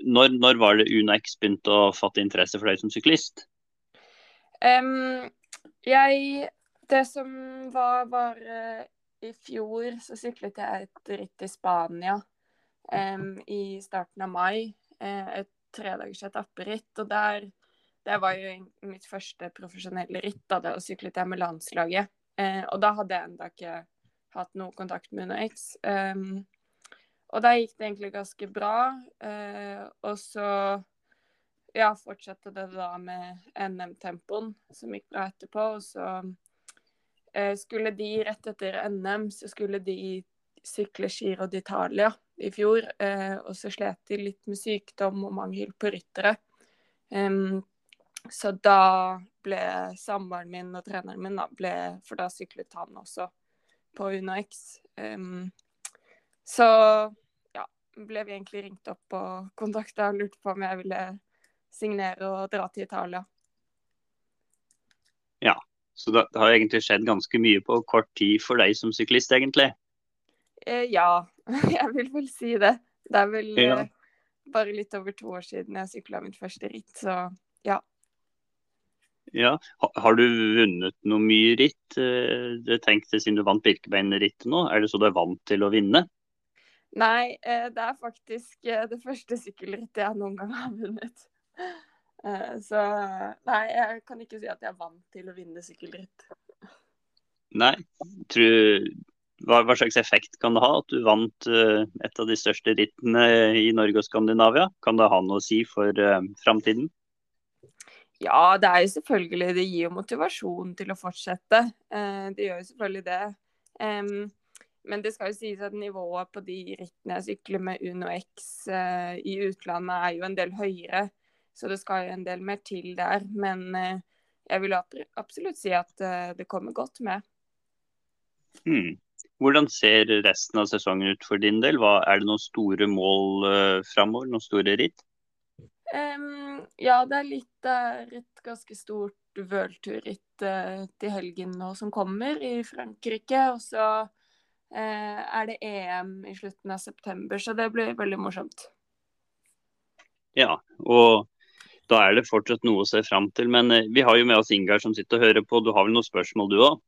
Når, når var det UnoX begynte å fatte interesse for deg som syklist? Um, jeg Det som var, var uh, I fjor så syklet jeg et ritt i Spania um, i starten av mai. Uh, et tredagers etapperitt. Og der Det var jo mitt første profesjonelle ritt. Da da syklet jeg med landslaget. Uh, og da hadde jeg ennå ikke hatt noe kontakt med UnoX. Um, og da gikk det egentlig ganske bra. Eh, og så ja, fortsatte det da med NM-tempoen, som gikk bra etterpå. Og så eh, skulle de rett etter NM, så skulle de sykle Giro d'Italia i fjor. Eh, og så slet de litt med sykdom og mangel på ryttere. Um, så da ble samboeren min og treneren min, da, ble, for da syklet han også på UnoX. Em, så ja, ble vi egentlig ringt opp og kontakta og lurte på om jeg ville signere og dra til Italia. Ja, Så det, det har egentlig skjedd ganske mye på kort tid for deg som syklist, egentlig. Eh, ja, jeg vil vel si det. Det er vel Ja. eh, bare litt over to år siden jeg sykla mitt første ritt, så ja. Ja. Ha, har du vunnet noe mye ritt? Eh, Jeg tenkte Siden du vant Birkebeinerrittet nå, er det så du er vant til å vinne? Nei, eh, det er faktisk eh, det første sykkelrittet jeg noen gang har vunnet. Eh, Så nei, jeg kan ikke si at jeg er vant til å vinne sykkelritt. Nei. Tror, hva, hva slags effekt kan det ha at du vant et av de største rittene i Norge og Skandinavia? Kan det ha noe å si for uh, framtiden? Ja, det er jo selvfølgelig Det gir jo motivasjon til å fortsette. Det gjør jo selvfølgelig det. Em, men det skal jo sies at nivået på de rittene jeg sykler med Uno X eh, i utlandet, er jo en del høyere. Så det skal jo en del mer til der. Men eh, jeg vil absolutt si at eh, det kommer godt med. Hmm. Hvordan ser resten av sesongen ut for din del? Hva, er det noen store mål uh, framover? Noen store ritt? Um, ja, det er litt er et ganske stort worldturritt uh, til helgen nå som kommer i Frankrike. Og så eh, er det EM i slutten av september, så det blir veldig morsomt. Ja, og da er det fortsatt noe å se fram til. Men eh, vi har jo med oss Ingar som sitter og hører på. Du har vel noen spørsmål du òg?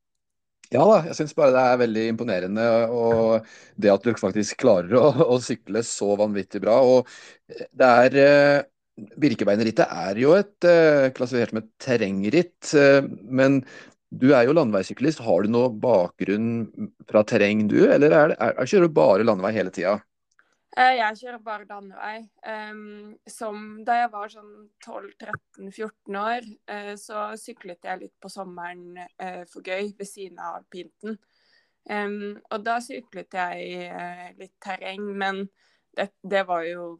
Ja da, jeg syns bare det er veldig imponerende. Og det at du faktisk klarer å, å sykle så vanvittig bra. Og det er eh, Birkebeinerrittet er jo et eh, klassifisert som et terrengritt. eh, men du er jo landeveissyklist. Har du noe bakgrunn fra terreng du, eller er det, er, kjører du bare landevei hele tida? Eh, jeg kjører bare landevei. Um, som da jeg var sånn 12-13-14 år, uh, så syklet jeg litt på sommeren uh, for gøy ved siden av alpinten. Um, og da syklet jeg uh, litt terreng, men det, det var jo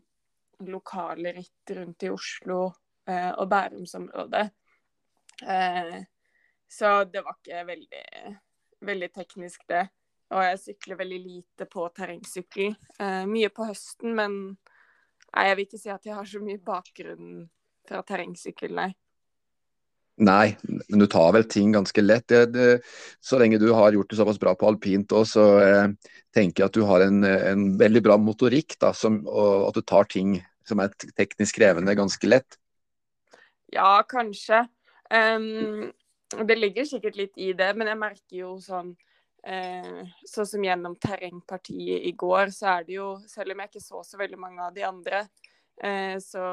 lokale ritt rundt i Oslo og Bærumsområdet. Eh, så det var ikke veldig, veldig teknisk, det. Og jeg sykler veldig lite på terrengsykkel. Eh, mye på høsten, men nei, jeg vil ikke si at jeg har så mye bakgrunn fra terrengsykkel, nei. Nei, men du tar vel ting ganske lett. Det, det, så lenge du har gjort det såpass bra på alpint òg, så eh, tenker jeg at du har en, en veldig bra motorikk. Da, som, og at du tar ting som er teknisk krevende, ganske lett. Ja, kanskje. Um, det ligger sikkert litt i det, men jeg merker jo sånn eh, Sånn som gjennom terrengpartiet i går, så er det jo Selv om jeg ikke så så veldig mange av de andre, eh, så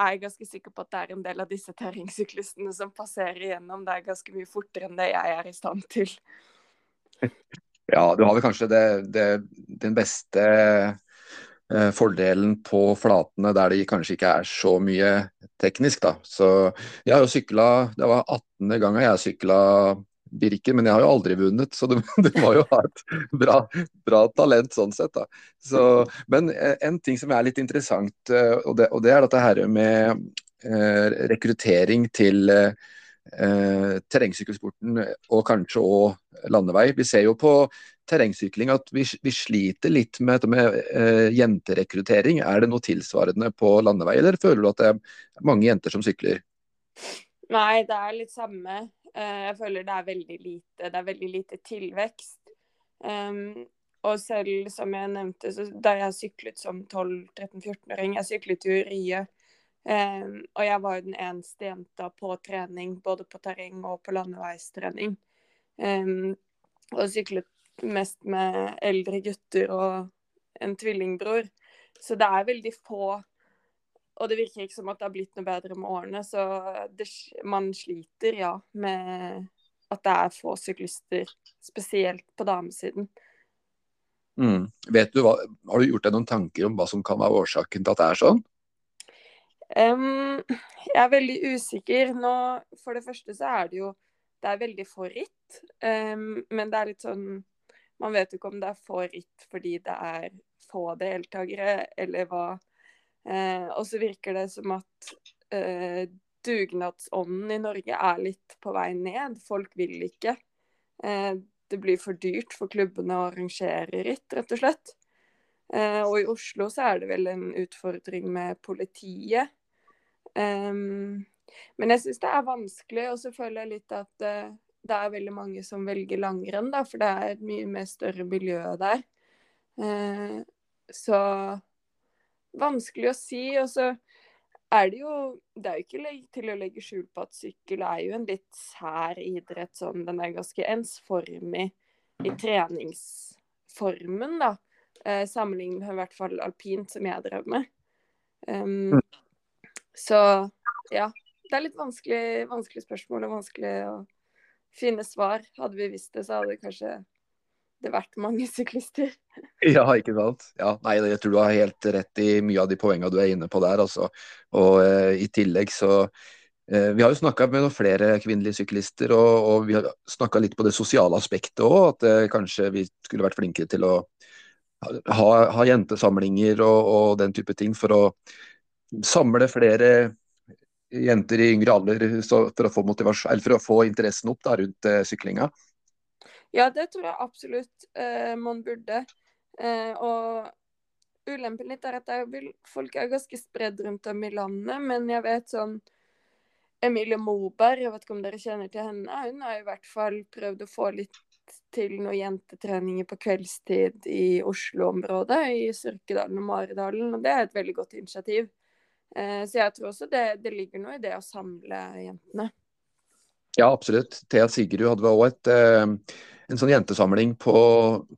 er jeg ganske sikker på at det er en del av disse terrengsyklistene som passerer igjennom. Det er ganske mye fortere enn det jeg er i stand til. Ja, du har vel kanskje det, det, den beste fordelen på flatene der det kanskje ikke er så mye teknisk, da. Så jeg har jo sykla Det var 18. gangen jeg sykla Birken, men jeg har jo aldri vunnet, så du, du må jo ha et bra, bra talent sånn sett. da. Så, men eh, en ting som er litt interessant, eh, og det, og det er dette her med eh, rekruttering til eh, terrengsykkelsporten og kanskje òg landevei. Vi ser jo på terrengsykling at vi, vi sliter litt med med uh, jenterekruttering. Er det noe tilsvarende på landevei, eller føler du at det er mange jenter som sykler? Nei, det er litt samme. Uh, jeg føler det er veldig lite, det er veldig lite tilvekst. Um, og selv som jeg nevnte, da jeg syklet som 12-13-14-åring, jeg syklet jo i Rie. Um, og jeg var jo den eneste jenta på trening, både på terreng og på landeveistrening. Um, og syklet mest med eldre gutter og en tvillingbror. Så det er veldig få og det virker ikke som at det har blitt noe bedre med årene. Så det, man sliter, ja, med at det er få syklister, spesielt på damesiden. Mm. Vet du hva, Har du gjort deg noen tanker om hva som kan være årsaken til at det er sånn? Um, jeg er veldig usikker. Nå, for det første så er det jo Det er veldig få ritt. Um, men det er litt sånn Man vet jo ikke om det er for ritt fordi det er få deltakere, eller hva Eh, og så virker det som at eh, dugnadsånden i Norge er litt på vei ned. Folk vil ikke. Eh, det blir for dyrt for klubbene å arrangere ritt, rett og slett. Eh, og i Oslo så er det vel en utfordring med politiet. Um, men jeg syns det er vanskelig, og så føler jeg litt at uh, det er veldig mange som velger langrenn, da, for det er et mye mer større miljø der. Eh, så vanskelig å si. Og så er det jo Det er jo ikke til å legge skjul på at sykkel er jo en litt sær idrett. Sånn, den er ganske ensformig i treningsformen, da. Eh, sammenlignet med i hvert fall alpint, som jeg drev med. Um, så ja. Det er litt vanskelig, vanskelig spørsmål og vanskelig å finne svar. Hadde vi visst det, så hadde det kanskje det vært mange syklister. Ja, ikke sant. Ja, nei, jeg tror du har helt rett i mye av de poengene du er inne på der. Altså. Og eh, i tillegg så eh, Vi har jo snakka med noen flere kvinnelige syklister, og, og vi har snakka litt på det sosiale aspektet òg. At eh, kanskje vi skulle vært flinkere til å ha, ha jentesamlinger og, og, den type ting for å samle flere jenter i yngre alder for, å for å få interessen opp da, rundt eh, syklinga. Ja, det tror jeg absolutt eh, man burde. Eh, og ulempen litt er at vil, folk er ganske spredd rundt om i landet, men jeg vet sånn Emilie Moberg, jeg vet ikke om dere kjenner til henne, hun har i hvert fall prøvd å få litt til noen jentetreninger på kveldstid i Oslo-området, i Sørkedalen og Maridalen, og det er et veldig godt initiativ. Eh, så jeg tror også det, det ligger noe i det å samle jentene. Ja, absolutt. Thea Sigrud hadde òg eh, en sånn jentesamling på,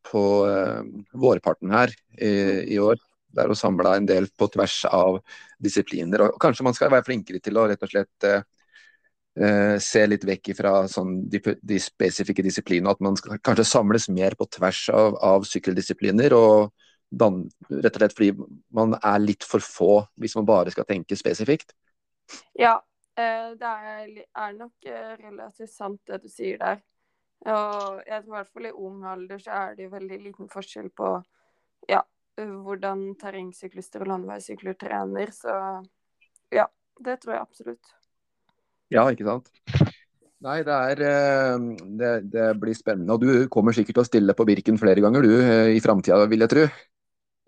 på uh, vårparten her i, i år. Der hun samla en del på tvers av disipliner. Og kanskje man skal være flinkere til å rett og slett uh, se litt vekk fra sånn, de, de, spesifikke disiplinene. At man skal kanskje samles mer på tvers av, av sykkeldisipliner. og Rett og slett fordi man er litt for få hvis man bare skal tenke spesifikt. Ja, det er nok relativt sant det du sier der. Og jeg tror i hvert fall i ung alder så er det jo veldig liten forskjell på ja, hvordan terrengsyklister og landeveissykler trener. Så ja, det tror jeg absolutt. Ja, ikke sant. Nei, det, er, eh, det, det, blir spennende. Og du kommer sikkert til å stille på Birken flere ganger du eh, i framtida, vil jeg tro?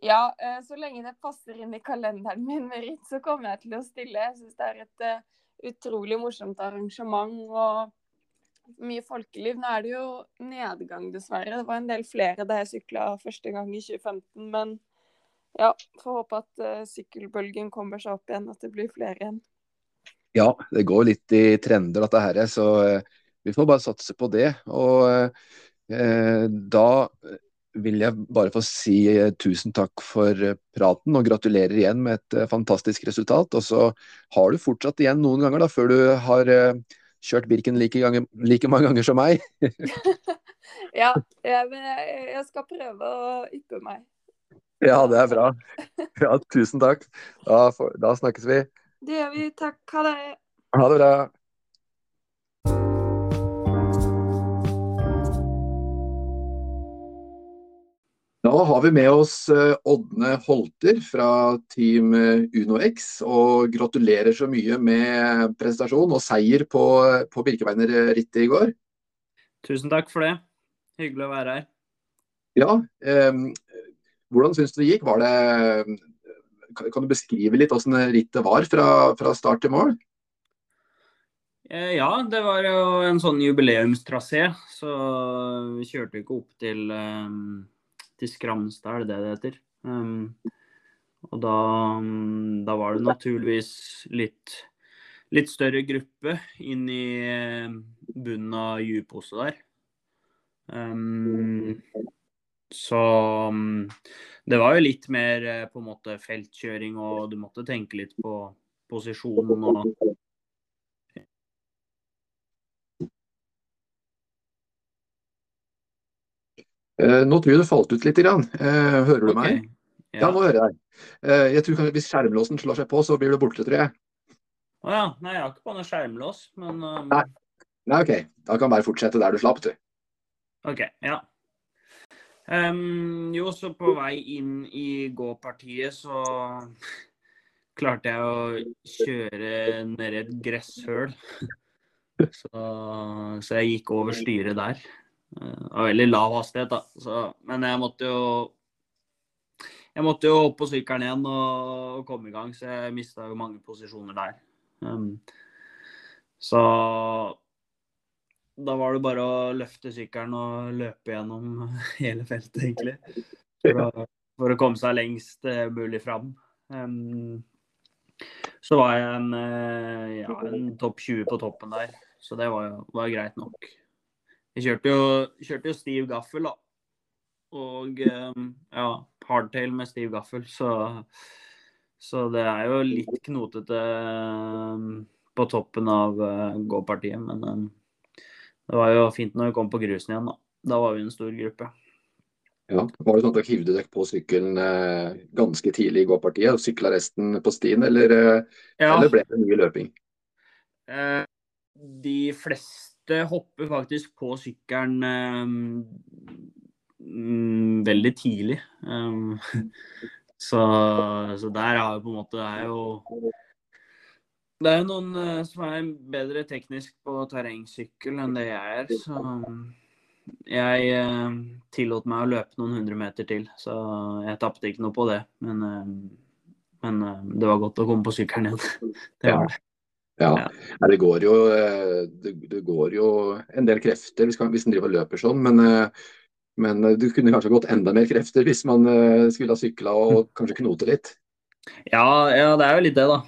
Ja, eh, så lenge det passer inn i kalenderen min med så kommer jeg til å stille. Jeg syns det er et utrolig morsomt arrangement og mye folkeliv. Nå er det jo nedgang, dessverre. Det var en del flere da jeg sykla første gang i 2015. Men ja, får håpe at uh, sykkelbølgen kommer seg opp igjen, at det blir flere igjen. Ja, det går litt i trender, dette her. Så vi får bare satse på det. Og eh, da vil jeg bare få si tusen takk for praten og gratulerer igjen med et fantastisk resultat. Og så har du fortsatt igjen noen ganger da, før du har kjørt Birken like, ganger, like mange ganger som meg. ja, jeg, jeg, skal prøve å yppe meg. Ja, det er bra. Ja, tusen takk. Da, da snakkes vi. Det gjør vi. Takk. Ha det. Ha det bra. Da har vi med oss eh, Ådne Holter fra Team eh, UnoX. Og gratulerer så mye med prestasjon og seier på, på Birkebeinerrittet i går. Tusen takk for det. Hyggelig å være her. Ja, eh, hvordan syns du det gikk? Var det, kan du beskrive litt hvordan rittet var fra, fra start til mål? Eh, ja, det var jo en sånn jubileumstrasé. Så vi kjørte ikke opp til um til Skramstad, er det det det heter. Um, og da, da, var det naturligvis litt, litt større gruppe inn i eh, bunnen av Djupose der. Um, så det var jo litt mer eh, på en måte feltkjøring, og du måtte tenke litt på posisjonen og nå tror jeg du falt ut litt. Grann. Eh, hører du okay. meg? Ja. ja. nå hører jeg deg. Eh, jeg tror Hvis skjermlåsen slår seg på, så blir du borte, tror jeg. Å ja. Nei, jeg har ikke på noe skjermlås, men uh... Nei. Nei, OK. Da kan bare fortsette der du slapp, du. OK. Ja. Um, jo, så på vei inn i gåpartiet så klarte jeg å kjøre ned et gresshøl. Så, så jeg gikk over styret der. Det var veldig lav hastighet, da. Så, men jeg måtte jo jeg måtte jo opp på sykkelen igjen og, komme i gang, så jeg mista jo mange posisjoner der. Um, så da var det bare å løfte sykkelen og løpe gjennom hele feltet, egentlig. For å, for å komme seg lengst uh, mulig fram. Um, så var jeg en, uh, ja, en topp 20 på toppen der, så det var, var greit nok. Jeg kjørte jo, kjørte jo stiv gaffel, da. Og ehm, ja, hardtail med stiv gaffel. Så, så det er jo litt knotete ehm, på toppen av uh, gåpartiet. Men um, det var jo fint når vi kom på grusen igjen, da. Da var vi en stor gruppe. Ja, Var det sånn at dere hivde dere på sykkelen eh, ganske tidlig i gåpartiet og sykla resten på stien, eller, eh, ja. eller ble det mye løping? Eh, de fleste første hopper faktisk på sykkelen um, veldig tidlig. Um, så, så, der har jo på en måte Det er jo det er jo noen uh, som er bedre teknisk på terrengsykkel enn det jeg er. Så jeg uh, tillot meg å løpe noen hundre meter til, så jeg tapte ikke noe på det. Men, uh, men det var godt å komme på sykkelen igjen. det var det. Ja, ja. Det, går jo, eh, det, det, går jo en del krefter hvis, hvis en driver og løper sånn, men, eh, men du kunne kanskje gått enda mer krefter hvis man eh, skulle ha sykla og kanskje knote litt? Ja, ja, det er jo litt det, da.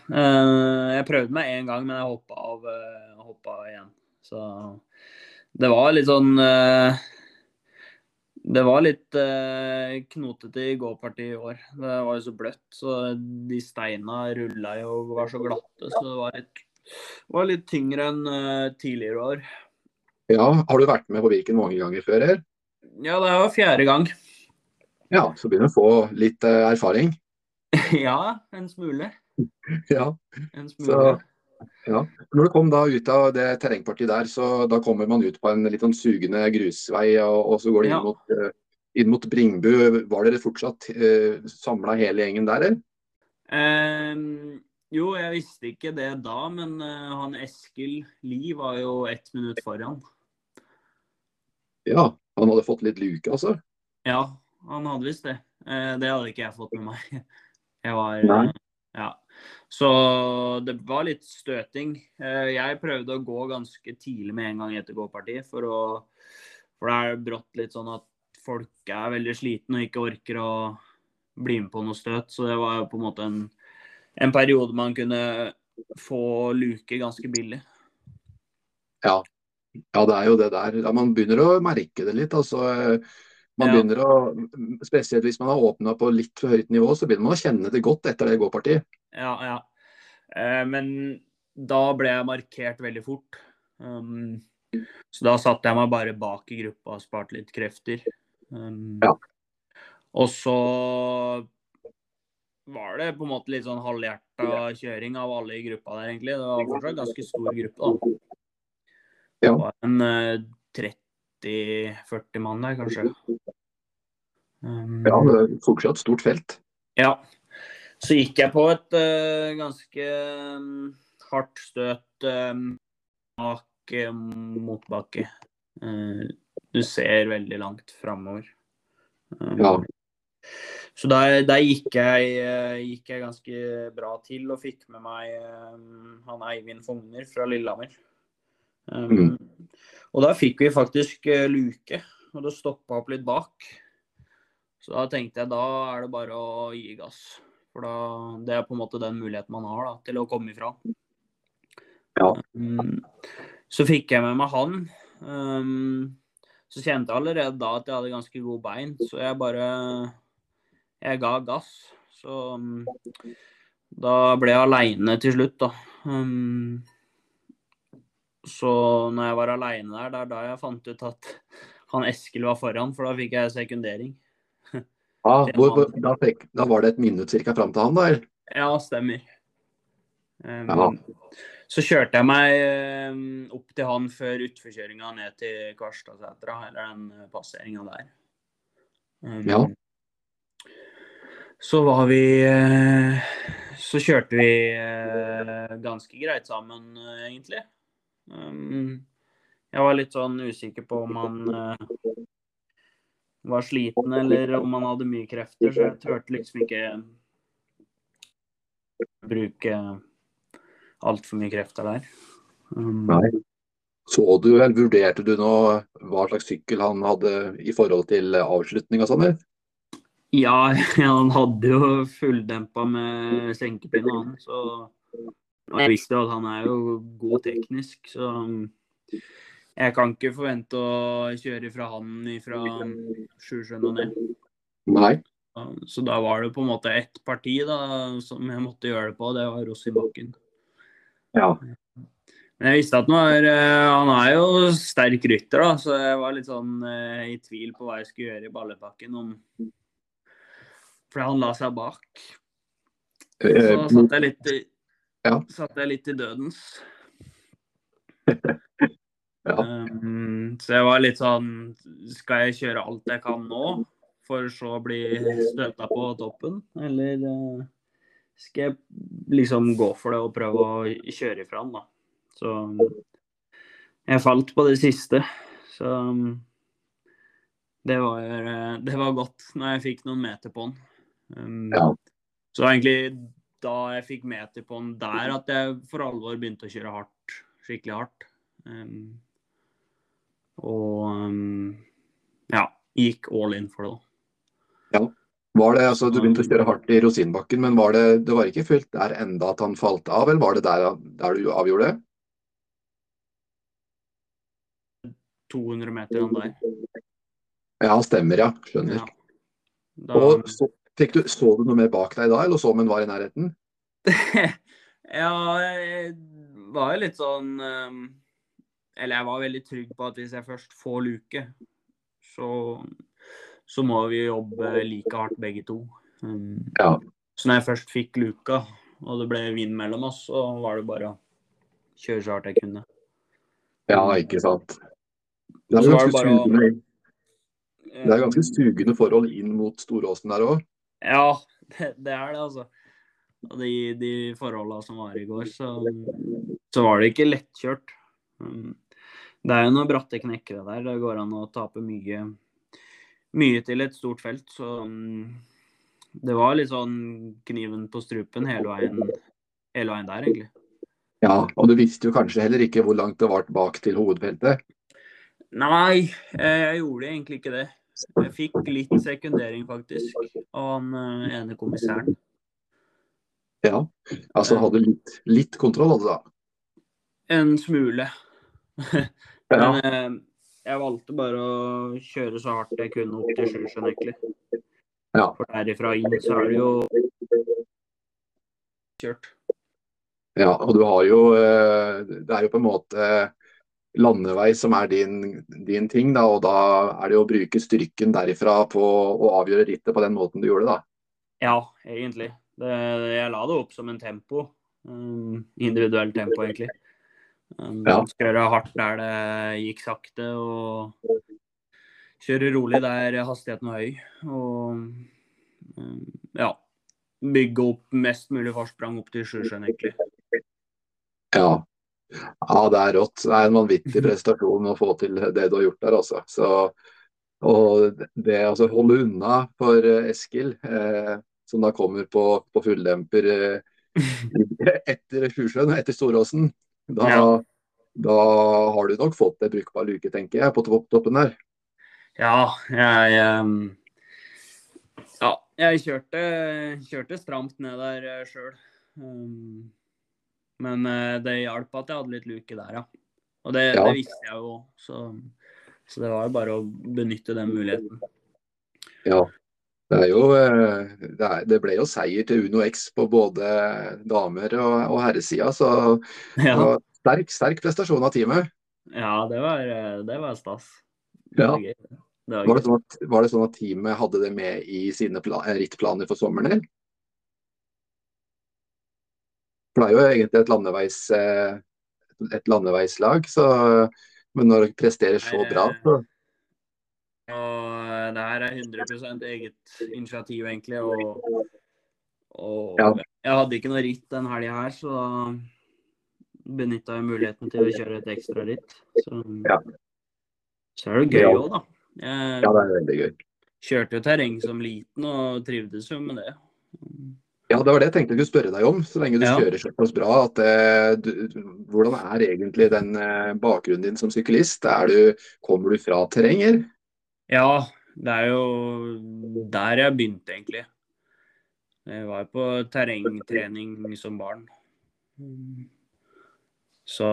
Jeg prøvde meg én gang, men jeg hoppa av, hoppa igjen. Så det var litt sånn det var litt knotete i gåpartiet i år. Det var jo så bløtt, så de steina rulla jo og var så glatte. Så det var litt var litt tyngre enn uh, tidligere år. Ja, Har du vært med på Viken mange ganger før? Her? Ja, det var fjerde gang. Ja, Så begynner du å få litt uh, erfaring? ja, en smule. ja. En smule. Så, ja. Når du kom da ut av det terrengpartiet der, så da kommer man ut på en litt sånn sugende grusvei, og, og så går det inn, ja. mot, uh, inn mot Bringbu. Var dere fortsatt uh, samla hele gjengen der, eller? Um, jo, jeg visste ikke det da, men uh, han Eskil Lie var jo ett minutt foran. Ja, han hadde fått litt luke, altså? Ja, han hadde visst det. Uh, det hadde ikke jeg fått med meg. Jeg var Nei. Ja. Så det var litt støting. Eh, Jeg prøvde å gå ganske tidlig med en gang etter gåpartiet, for å For det er brått litt sånn at folk er veldig slitne og ikke orker å bli med på noe støt. Så det var jo på en måte en, en periode man kunne få luke ganske billig. Ja. ja, det er jo det der. Ja, man begynner å merke det litt. altså. Man Ja. begynner å, Spesielt hvis man har åpna på litt for høyt nivå, så begynner man å kjenne det godt etter det gåpartiet. Ja, ja. Eh, Men da ble jeg markert veldig fort. Um, så da satte jeg meg bare bak i gruppa og sparte litt krefter. Um, Ja. Og så var det på en måte litt sånn halvhjerta kjøring av alle i gruppa der, egentlig. Det var fortsatt en ganske stor gruppe, da. Ja. Det var en uh, 30-40 mann der, kanskje. Um, Ja, det er fortsatt stort felt. ja. Så gikk jeg på et uh, ganske um, hardt støt um, bak motbakke. Uh, du ser veldig langt framover. Um, Ja. Så der, der gikk, jeg, eh, gikk jeg ganske bra til og fikk med meg um, han Eivind Fogner fra Lillehammer. Um, Mm. Og da fikk vi faktisk eh, luke, og det stoppa opp litt bak. Så da tenkte jeg da er det bare å gi gass. For da, det er på en måte den muligheten man har da, til å komme ifra. Ja. Um, så fikk jeg med meg han. Um, så kjente jeg allerede da at jeg hadde ganske gode bein, så jeg bare Jeg ga gass. Så um, da ble jeg aleine til slutt, da. Um, så når jeg var aleine der, det er da jeg fant ut at han Eskil var foran, for da fikk jeg sekundering. Ja, hvor, hvor, da, fikk, da var det et minutt cirka fram til han, da? eller? Ja, stemmer. Um, Ja. Så kjørte jeg meg um, opp til han før utforkjøringa ned til Karstadsetra, eller den uh, passeringa der. Um, Ja. Så var vi uh, Så kjørte vi uh, ganske greit sammen, uh, egentlig. Um, jeg var litt sånn usikker på om han var sliten eller om han hadde mye krefter, så jeg turte liksom ikke bruke altfor mye krefter der. Um, Nei. Så du, eller vurderte du nå hva slags sykkel han hadde i forhold til avslutning og sånn? Ja, han hadde jo fulldempa med senkepinne, han. Så jeg visste at han er jo god teknisk, så um, jeg kan ikke forvente å kjøre fra han fra Sjusjøen og ned. Nei. Så da var det på en måte ett parti da, som jeg måtte gjøre det på, det var Rossibakken. Ja. Men jeg visste at var, eh, han er jo sterk rytter, da, så jeg var litt sånn eh, i tvil på hva jeg skulle gjøre i ballepakken. Om... Fordi han la seg bak. Så Eh, satt jeg litt i, satt jeg litt i dødens. Ja. Um, så jeg var litt sånn Skal jeg kjøre alt jeg kan nå, for så å bli støta på toppen? Eller uh, skal jeg liksom gå for det og prøve å kjøre ifra den, da? Så jeg falt på det siste. Så um, det var, eh, det var godt når jeg fikk noen meter på han. Um, Ja. Så egentlig da jeg fikk meter på den der at jeg for alvor begynte å kjøre hardt. Skikkelig hardt. Um, og um, ja, gikk all in for det. da. Var det, altså, Du begynte å kjøre hardt i Rosinbakken, men var det, det var ikke fullt der enda at han falt av, eller var det der, der du avgjorde det? 200 meter han der. Ja, stemmer, ja. Skjønner. Ja. Da, Og så, du, så du noe mer bak deg da, eller så om hun var i nærheten? ja, jeg var jo litt sånn um, Eller jeg var veldig trygg på at hvis jeg først får luke, så, så må vi jobbe like hardt begge to. Um, Ja. Så når jeg først fikk luka, og det ble vind mellom oss, så var det bare å kjøre så hardt jeg kunne. Ja, ikke sant. Det er, var det ganske bare å- sugende, det er ganske sugende forhold inn mot Storåsen der òg. Ja, det, det er det, altså. Og de, de forholdene som var i går, så, så var det ikke lettkjørt. Det er jo noen bratte knekkere der. Det går an å tape mye, mye til et stort felt. Så um, det var litt sånn kniven på strupen hele veien, hele veien der, egentlig. Ja, og du visste jo kanskje heller ikke hvor langt det var bak til hovedfeltet. Nei, eh, jeg gjorde egentlig ikke det. Jeg fikk litt sekundering, faktisk, av han eh, ene kommissæren. Ja, altså hadde litt, litt kontroll, altså. En smule. Men ja. jeg valgte bare å kjøre så hardt jeg kunne opp til Sjusjøen, egentlig. Ja. For derifra inn så er det jo kjørt. Ja, og du har jo eh, Det er jo på en måte landevei som er din, din ting, da, og da er det å bruke styrken derifra på å avgjøre rittet på den måten du gjorde, da. Ja, egentlig. Det, jeg la det opp som en tempo. Um, individuell tempo, egentlig. Um, Ja. Kjøre hardt der det gikk sakte, og kjøre rolig der hastigheten var høy. Og um, ja, bygge opp mest mulig forsprang opp til Sjusjøen, egentlig. Ja. Ja, det er rått. Det er en vanvittig prestasjon å få til det du har gjort der, altså. Så, og det å altså, holde unna for eh, Eskil, eh, som da kommer på, på fulldemper eh, etter Sjusjøen, etter Storåsen, da, Ja. da har du nok fått en brukbar luke, tenker jeg, på toppen der. Ja, jeg um, Ja, jeg kjørte, kjørte stramt ned der sjøl. Um, men eh, det hjalp at jeg hadde litt luke der, ja. Og det, Ja. det visste jeg jo. Så, så det var jo bare å benytte den muligheten. Ja. Det, er jo, eh, det, er, det ble jo seier til Uno X på både damer og, og herresida, så Ja, var sterk, sterk prestasjon av teamet. ja det, var, eh, det var stas. Det Ja. var gøy. Det var Var det, sånn at, var det sånn at teamet hadde det med i sine rittplaner for sommeren? eller? For det er jo egentlig et landeveis, eh, et landeveislag, så, men når dere presterer så bra, så Og det her er 100% eget initiativ, egentlig. Og, og Ja. jeg hadde ikke noe ritt den helga her, så da benytta jeg muligheten til å kjøre et ekstra ritt. Så, Ja. så er det gøy òg, da. Jeg ja, det er veldig gøy. kjørte jo terreng som liten og trivdes jo med det. Ja, det var det jeg tenkte jeg skulle spørre deg om, så lenge du Ja. kjører såpass bra. At, eh, du, hvordan er egentlig den eh, bakgrunnen din som syklist? Er du, kommer du fra terrenger? Ja, det er jo der jeg begynte, egentlig. Jeg var på terrengtrening som barn. Så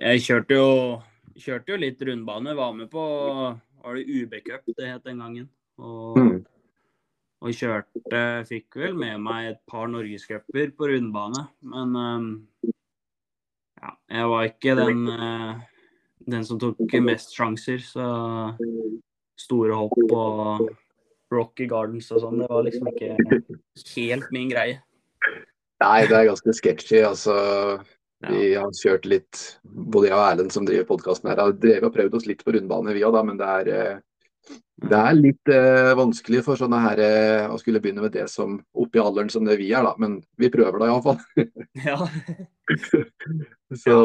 jeg kjørte jo, kjørte jo litt rundbane. Var med på var det UB-cup det het den gangen. Og, Mm. Og kjørte Fikk vel med meg et par norgescuper på rundbane. Men øhm, ja, jeg var ikke den, øh, den som tok mest sjanser. Så store hopp og Rocky Gardens og sånn, det var liksom ikke helt min greie. Nei, det er ganske sketchy. altså. Ja. Vi har kjørt litt, både jeg og Erlend som driver podkasten her, har drevet og prøvd oss litt på rundbane vi òg, da, men det er, eh, det er litt eh, vanskelig for sånne her eh, å skulle begynne med det som oppi alderen som det vi er, da. Men vi prøver da iallfall. Ja. Så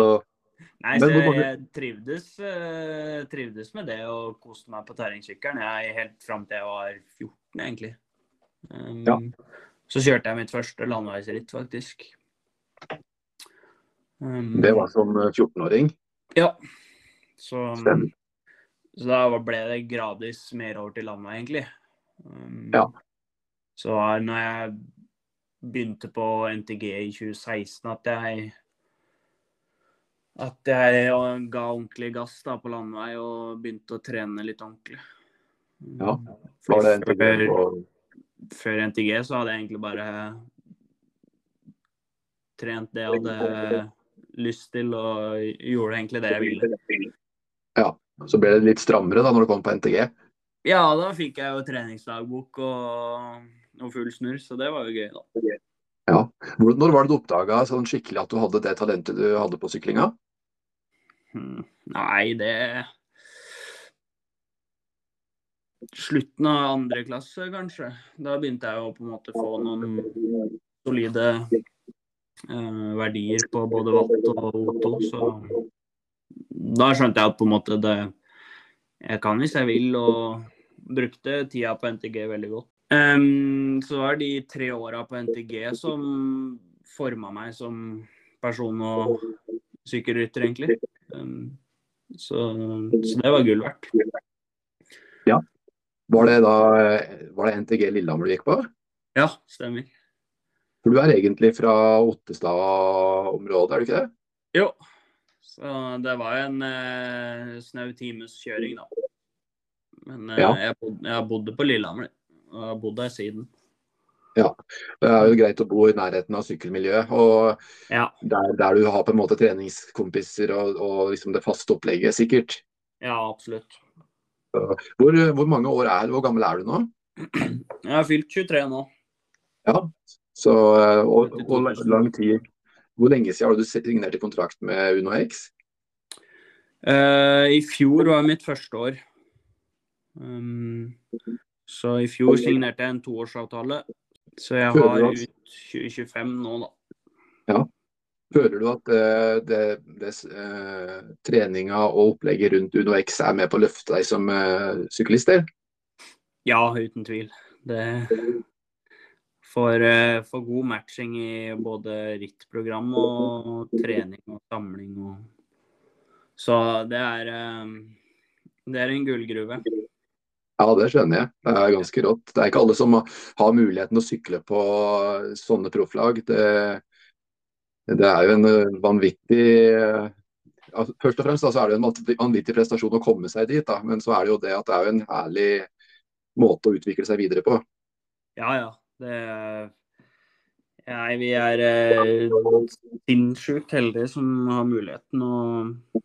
Nei, så jeg, trivdes, eh, trivdes med det og koste meg på terrengsykkelen helt fram til jeg var 14, egentlig. Um, Ja. Så kjørte jeg mitt første landeveisritt, faktisk. Um, det var som eh, 14-åring. Ja. Så, Stemmer. Så da ble det gradvis mer over til landet, egentlig. Um, Ja. Så var når jeg begynte på NTG i 2016 at jeg at jeg ga ordentlig gass da på landvei og begynte å trene litt ordentlig. Ja, Var det NTG før, før NTG så hadde jeg egentlig bare trent det jeg hadde lyst til, og gjorde egentlig det jeg ville. Så ble det litt strammere da når du kom på NTG. Ja, da fikk jeg jo treningsdagbok og, og full snurr, så det var jo gøy, da. Ja. Når var det du oppdaga sånn skikkelig at du hadde det talentet du hadde på syklinga? Hmm. Nei, det Slutten av andre klasse, kanskje. Da begynte jeg å på en måte få noen solide eh, verdier på både watt og O2, så da skjønte jeg at på en måte det Jeg kan hvis jeg vil, og brukte tida på NTG veldig godt. Um, så var de tre åra på NTG som forma meg som person og sykkelrytter, egentlig. Um, så, så det var gull verdt. Var det da var det NTG Lillehammer du gikk på? Ja, stemmer. For du er egentlig fra Ottestad-området, er du ikke det? Jo. Så det var en eh, snau times kjøring, da. Men eh, Ja. jeg, bodde, jeg bodde på Lillehammer, og jeg har bodd der siden. Det er jo greit å bo i nærheten av sykkelmiljøet. Og Ja. der, der du har på en måte treningskompiser og, og liksom det faste opplegget, sikkert. Ja, absolutt. Hvor, hvor mange år er du? Hvor gammel er du nå? Jeg har fylt 23 nå. Ja. Så, eh, og, og lang tid. Hvor lenge siden har du signert i kontrakt med UnoX? X? Eh, I fjor var mitt første år. Um, så i fjor signerte jeg en toårsavtale. Så jeg har ut 2025 nå, da. Ja. Føler du at uh, det, det, uh, treninga og opplegget rundt UnoX er med på å løfte deg som uh, syklist? Ja, uten tvil. Det får, for, god matching i både rittprogram og trening og samling og Så det er eh, Det er en gullgruve. Ja, det skjønner jeg. Det er ganske rått. Det er ikke alle som har muligheten å sykle på sånne profflag. Det, det er jo en eh, vanvittig eh, altså, Først og fremst da, så er det en vanvittig- prestasjon å komme seg dit, da. men så er det jo det at det er en herlig måte å utvikle seg videre på. Ja, ja. Det Nei, vi er eh, sinnssykt heldige som har muligheten. Og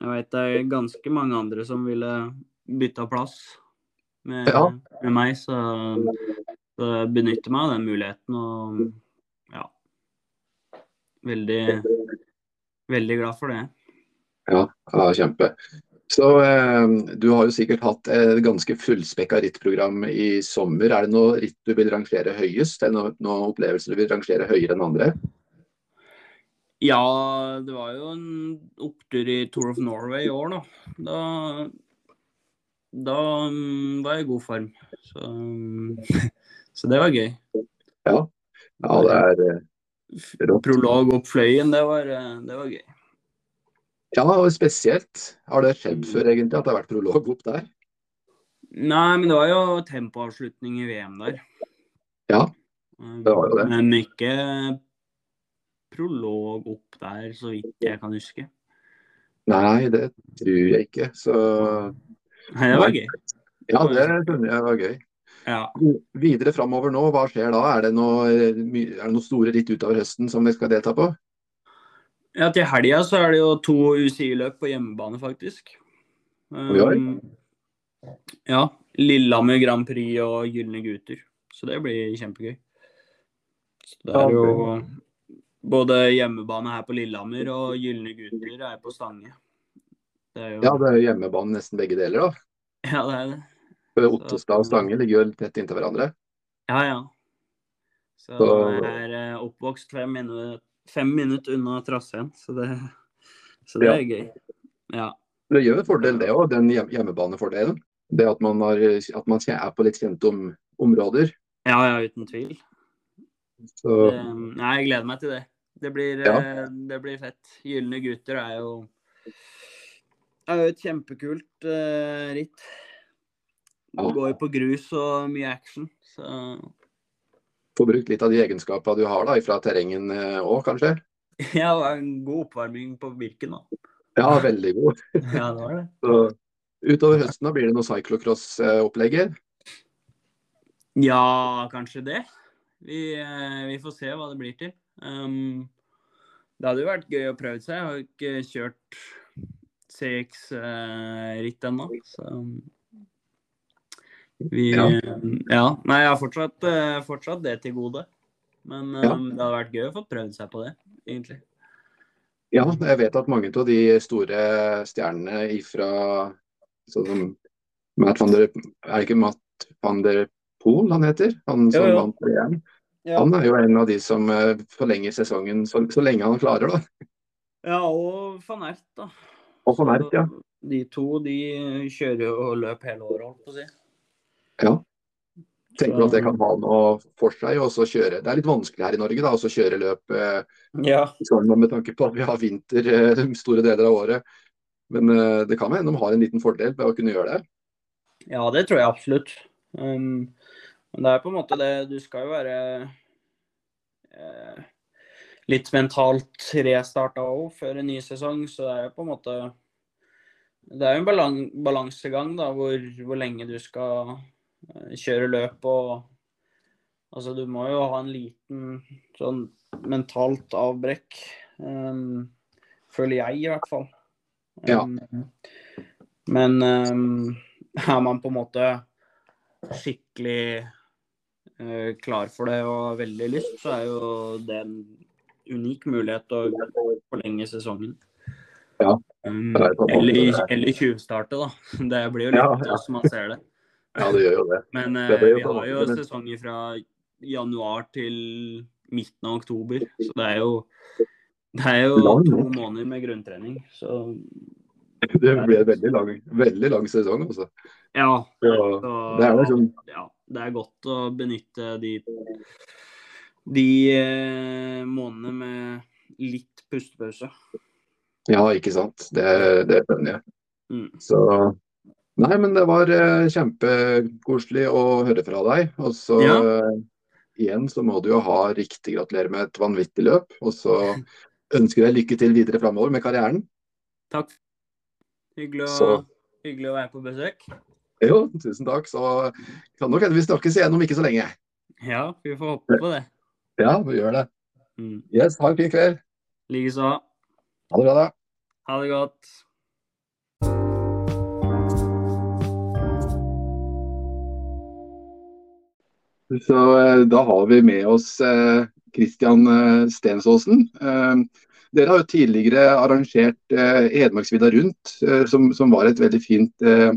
jeg vet det er ganske mange andre som ville bytta plass med, Ja. med meg. Så, så benytter meg av den muligheten og ja. Veldig, veldig glad for det. Ja, ja kjempe. Så eh, Du har jo sikkert hatt et ganske fullspekka rittprogram i sommer. Er det noe ritt du vil rangere høyest, eller noen noe opplevelser du vil rangere høyere enn andre? Ja, det var jo en opptur i Tour of Norway i år, da. Da, da mm, var jeg i god form. Så, mm, så det var gøy. Ja, det er eh, rått. Prolog opp Fløyen, det var, eh, det var gøy. Ja, og spesielt. Har det skjedd før egentlig at det har vært prolog opp der? Nei, men det var jo tempoavslutning i VM der. Ja, Eh, det var jo det. Men ikke prolog opp der, så vidt jeg kan huske. Nei, det tror jeg ikke. Så Nei, det var gøy. ja, det skjønner jeg var gøy. Ja. Videre framover nå, hva skjer da? Er det, noe, er det noen store ritt utover høsten som dere skal delta på? Ja, til helga så er det jo to UCI-løp på hjemmebane, faktisk. Um, ja. Lillehammer Grand Prix og Gylne gutter. Så det blir kjempegøy. Så det er jo både hjemmebane her på Lillehammer og Gylne gutter er på Stange. Det er jo Ja, det er jo hjemmebane nesten begge deler, da. Ja, det er det. Ottestad og Stange ligger jo tett inntil hverandre. Ja, ja. Så Så- jeg er eh, oppvokst fem minutter, fem minutter unna traseen, så det, så det Ja. er gøy. Ja. Det gjør en fordel, det òg, den hjemmebanefordelen. Det at man, har, at man er på litt kjente om, områder. ja, ja, uten tvil. Så Det, nei, jeg gleder meg til det. Det blir, Ja. eh, det blir fett. Gylne gutter er jo, er jo et kjempekult uh, ritt. Det går jo på grus og mye action. Så få brukt litt av de egenskapene du har da, fra terrengen òg, kanskje. ja, det var en god oppvarming på Birken, da. Ja, veldig god. Ja, det var det. Så utover høsten da blir det noe cyclocross-opplegger. Ja, kanskje det. Vi, eh, vi får se hva det blir til. Um, det hadde jo vært gøy å prøve seg. Jeg har ikke kjørt CX-ritt ennå, så vi Ja. Ja. Nei, jeg har fortsatt, eh, fortsatt det til gode. Men Ja. um, det hadde vært gøy å få prøvd seg på det, egentlig. Ja, jeg vet at mange av de store stjernene ifra sånn som Matt van der, Er det ikke Matt van der Pool han heter? Han som Jo, vant VM. Ja. Han er jo en av de som eh, forlenger sesongen så, så lenge han klarer, da. Ja, og van Ert, da. Og van Ert, ja. De to de kjører jo løp hele året, holdt på å si. Ja. Tenker du at det kan ha noe for seg å kjøre Det er litt vanskelig her i Norge da, å kjøre løp eh, Ja. med tanke på at vi har vinter eh, store deler av året. Men eh, det kan hende de har en liten fordel ved å kunne gjøre det. Ja, det tror jeg absolutt. Um, men det er på en måte det Du skal jo være eh, litt mentalt restarta òg før en ny sesong, så det er jo på en måte Det er jo en balansegang da, hvor, hvor lenge du skal kjøre løp og Altså, du må jo ha en liten sånn mentalt avbrekk. Um, føler jeg, i hvert fall. Ja. Um, men um, er man på en måte skikkelig uh, klar for det og har veldig lyst, så er jo det en unik mulighet å forlenge sesongen. Ja, eller, eller tjuvstarte, da. Det blir jo Ja, litt ja. som man ser det. Ja, det gjør jo det. Men eh, Det jo vi har jo men- sesonger fra januar til midten av oktober, så det er jo det er jo to måneder med grunntrening, så Det blir en veldig lang, veldig lang sesong. Altså. ja. Det er liksom ja, det er godt å benytte de, de eh, månedene med litt pustepause. Ja, ikke sant. Det, det skjønner jeg. Mm. Så Nei, men det var eh, kjempekoselig å høre fra deg. Og så Ja. eh, igjen så må du jo ha riktig gratulerer med et vanvittig løp. Og så ønsker jeg lykke til videre framover med karrieren. Takk. Hyggelig å, hyggelig å være på besøk. Jo, tusen takk. Så kan nok hende vi snakkes igjen om ikke så lenge. Ja, vi får håpe på det. Ja, vi gjør det. Mm. Yes, ha en fin kveld. Likeså. Ha det bra, da. Ha det godt. Så eh, da har vi med oss eh, Christian eh, Stensåsen. Eh, dere har jo tidligere arrangert eh, Hedmarksvidda rundt, eh, som, som var et veldig fint eh,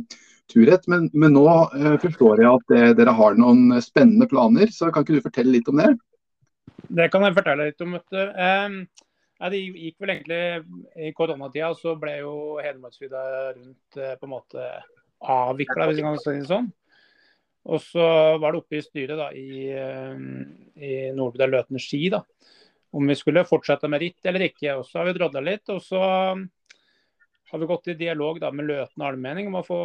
turrett. Men, men nå eh, forstår jeg at eh, dere har noen spennende planer, så kan ikke du fortelle litt om det? Det kan jeg fortelle litt om. vet ja, det gikk vel egentlig I koronatida så ble jo Hedmarksvidda rundt eh, på en måte avvikla, hvis jeg kan si sånn. Og så var det oppe i styret da, i, em, i Nordbydal Løten ski da, om vi skulle fortsette med ritt eller ikke. Og så har vi drodla litt, og så har vi gått i dialog da, med Løten allmenning om å få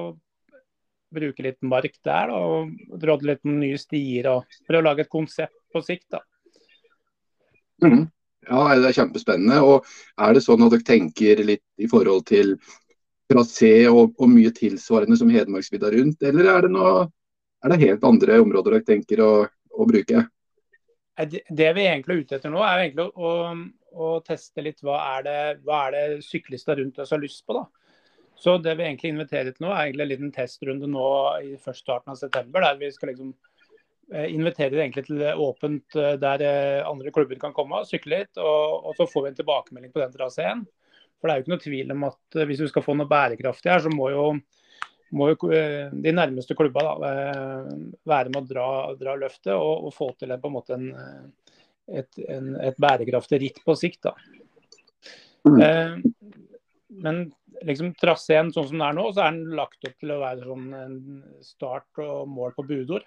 bruke litt mark der. Da, og drodle litt nye stier og for å lage et konsept på sikt. da. Mm. Ja, det er kjempespennende. Og er det sånn at dere tenker litt i forhold til trasé og, og mye tilsvarende som Hedmarksvidda rundt, eller er det, noe, er det helt andre områder dere tenker å, å bruke? Det vi egentlig er ute etter nå, er egentlig å, å, å teste litt hva er det, det syklister rundt oss har lyst på. da. Så det vi egentlig inviterer til nå, er egentlig en liten testrunde nå i først starten av september. Der vi skal liksom inviterer invitere egentlig til åpent eh, der eh, andre klubber kan komme og sykle litt. Og, og så får vi en tilbakemelding på den traseen. For det er jo ikke noe tvil om at eh, hvis vi skal få noe bærekraftig her, så må jo, må jo eh, de nærmeste klubba da, eh, være med å dra, dra løftet og, og få til en, måte en, eh, et, en, et bærekraftig ritt på sikt. Mm. Eh, men liksom traseen sånn som den er nå, så er den lagt opp til å være sånn en start og mål på budord.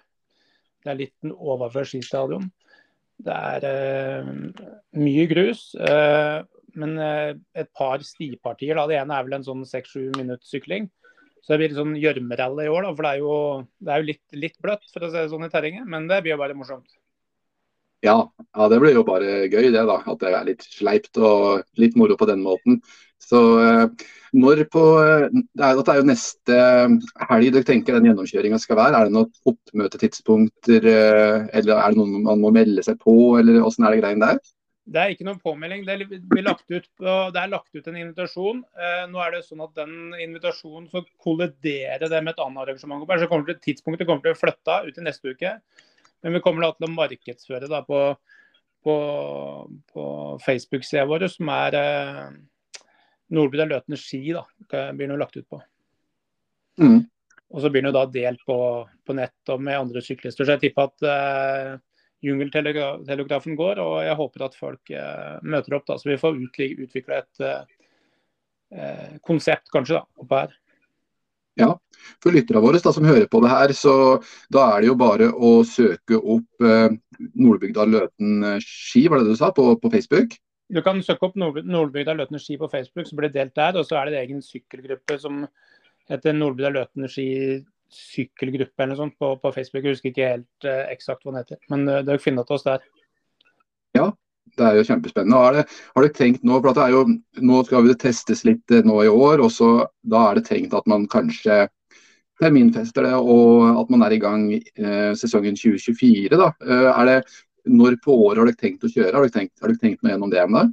Det er litt overfor skistadion. Det er eh, mye grus, eh, men et par stipartier. Da. Det ene er vel en sånn seks-sju minutts sykling. Så det blir litt sånn gjørmerally i år, da, for det er jo, det er jo litt, litt bløtt for å si det sånn i terrenget. Men det blir jo bare morsomt. Ja, ja, det blir jo bare gøy det, da. At det er litt sleipt og litt moro på den måten. Så eh, når på eh, det er, Dette er jo neste helg dere tenker den gjennomkjøringa skal være. Er det noen oppmøtetidspunkter, eh, eller er det noen man må melde seg på, eller åssen er det greiene der? Det er ikke noen påmelding. Det, lagt ut det er lagt ut en invitasjon. Eh, nå er det sånn at den invitasjonen så kolliderer det med et annet arrangement. Så kommer det, tidspunktet kommer til å flytte ut i neste uke. Men vi kommer da til å markedsføre da på, på, på Facebook-sida vår, som er eh, og Løtene ski. da, det blir noe lagt ut på. Mm. Og så blir den jo da delt på, på nett og med andre syklister. Så jeg tipper at eh, jungeltelegrafen går, og jeg håper at folk eh, møter opp. da, Så vi får utvikla et eh, eh, konsept kanskje da, oppe her. Ja, for lytterne våre da, som hører på det her, så da er det jo bare å søke opp eh, Nordbygda Løten eh, ski, var det det du sa, på, på Facebook? Du kan søke opp Nordbygda Løten ski på Facebook, så blir det delt der. Og så er det en egen sykkelgruppe som heter Nordbygda Løten ski sykkelgruppe eller noe sånt på, på Facebook. Jeg husker ikke helt eh, eksakt hva den heter, men uh, dere finner til oss der. Ja, det er jo kjempespennende. Har det, har dere tenkt Nå for det er jo, nå skal det testes litt eh, nå i år, og så da er det tenkt at man kanskje terminfester det, og at man er i gang eh, sesongen 2024. da. Eh, er det, når på året har dere tenkt å kjøre? Har dere tenkt, tenkt noe gjennom det ennå?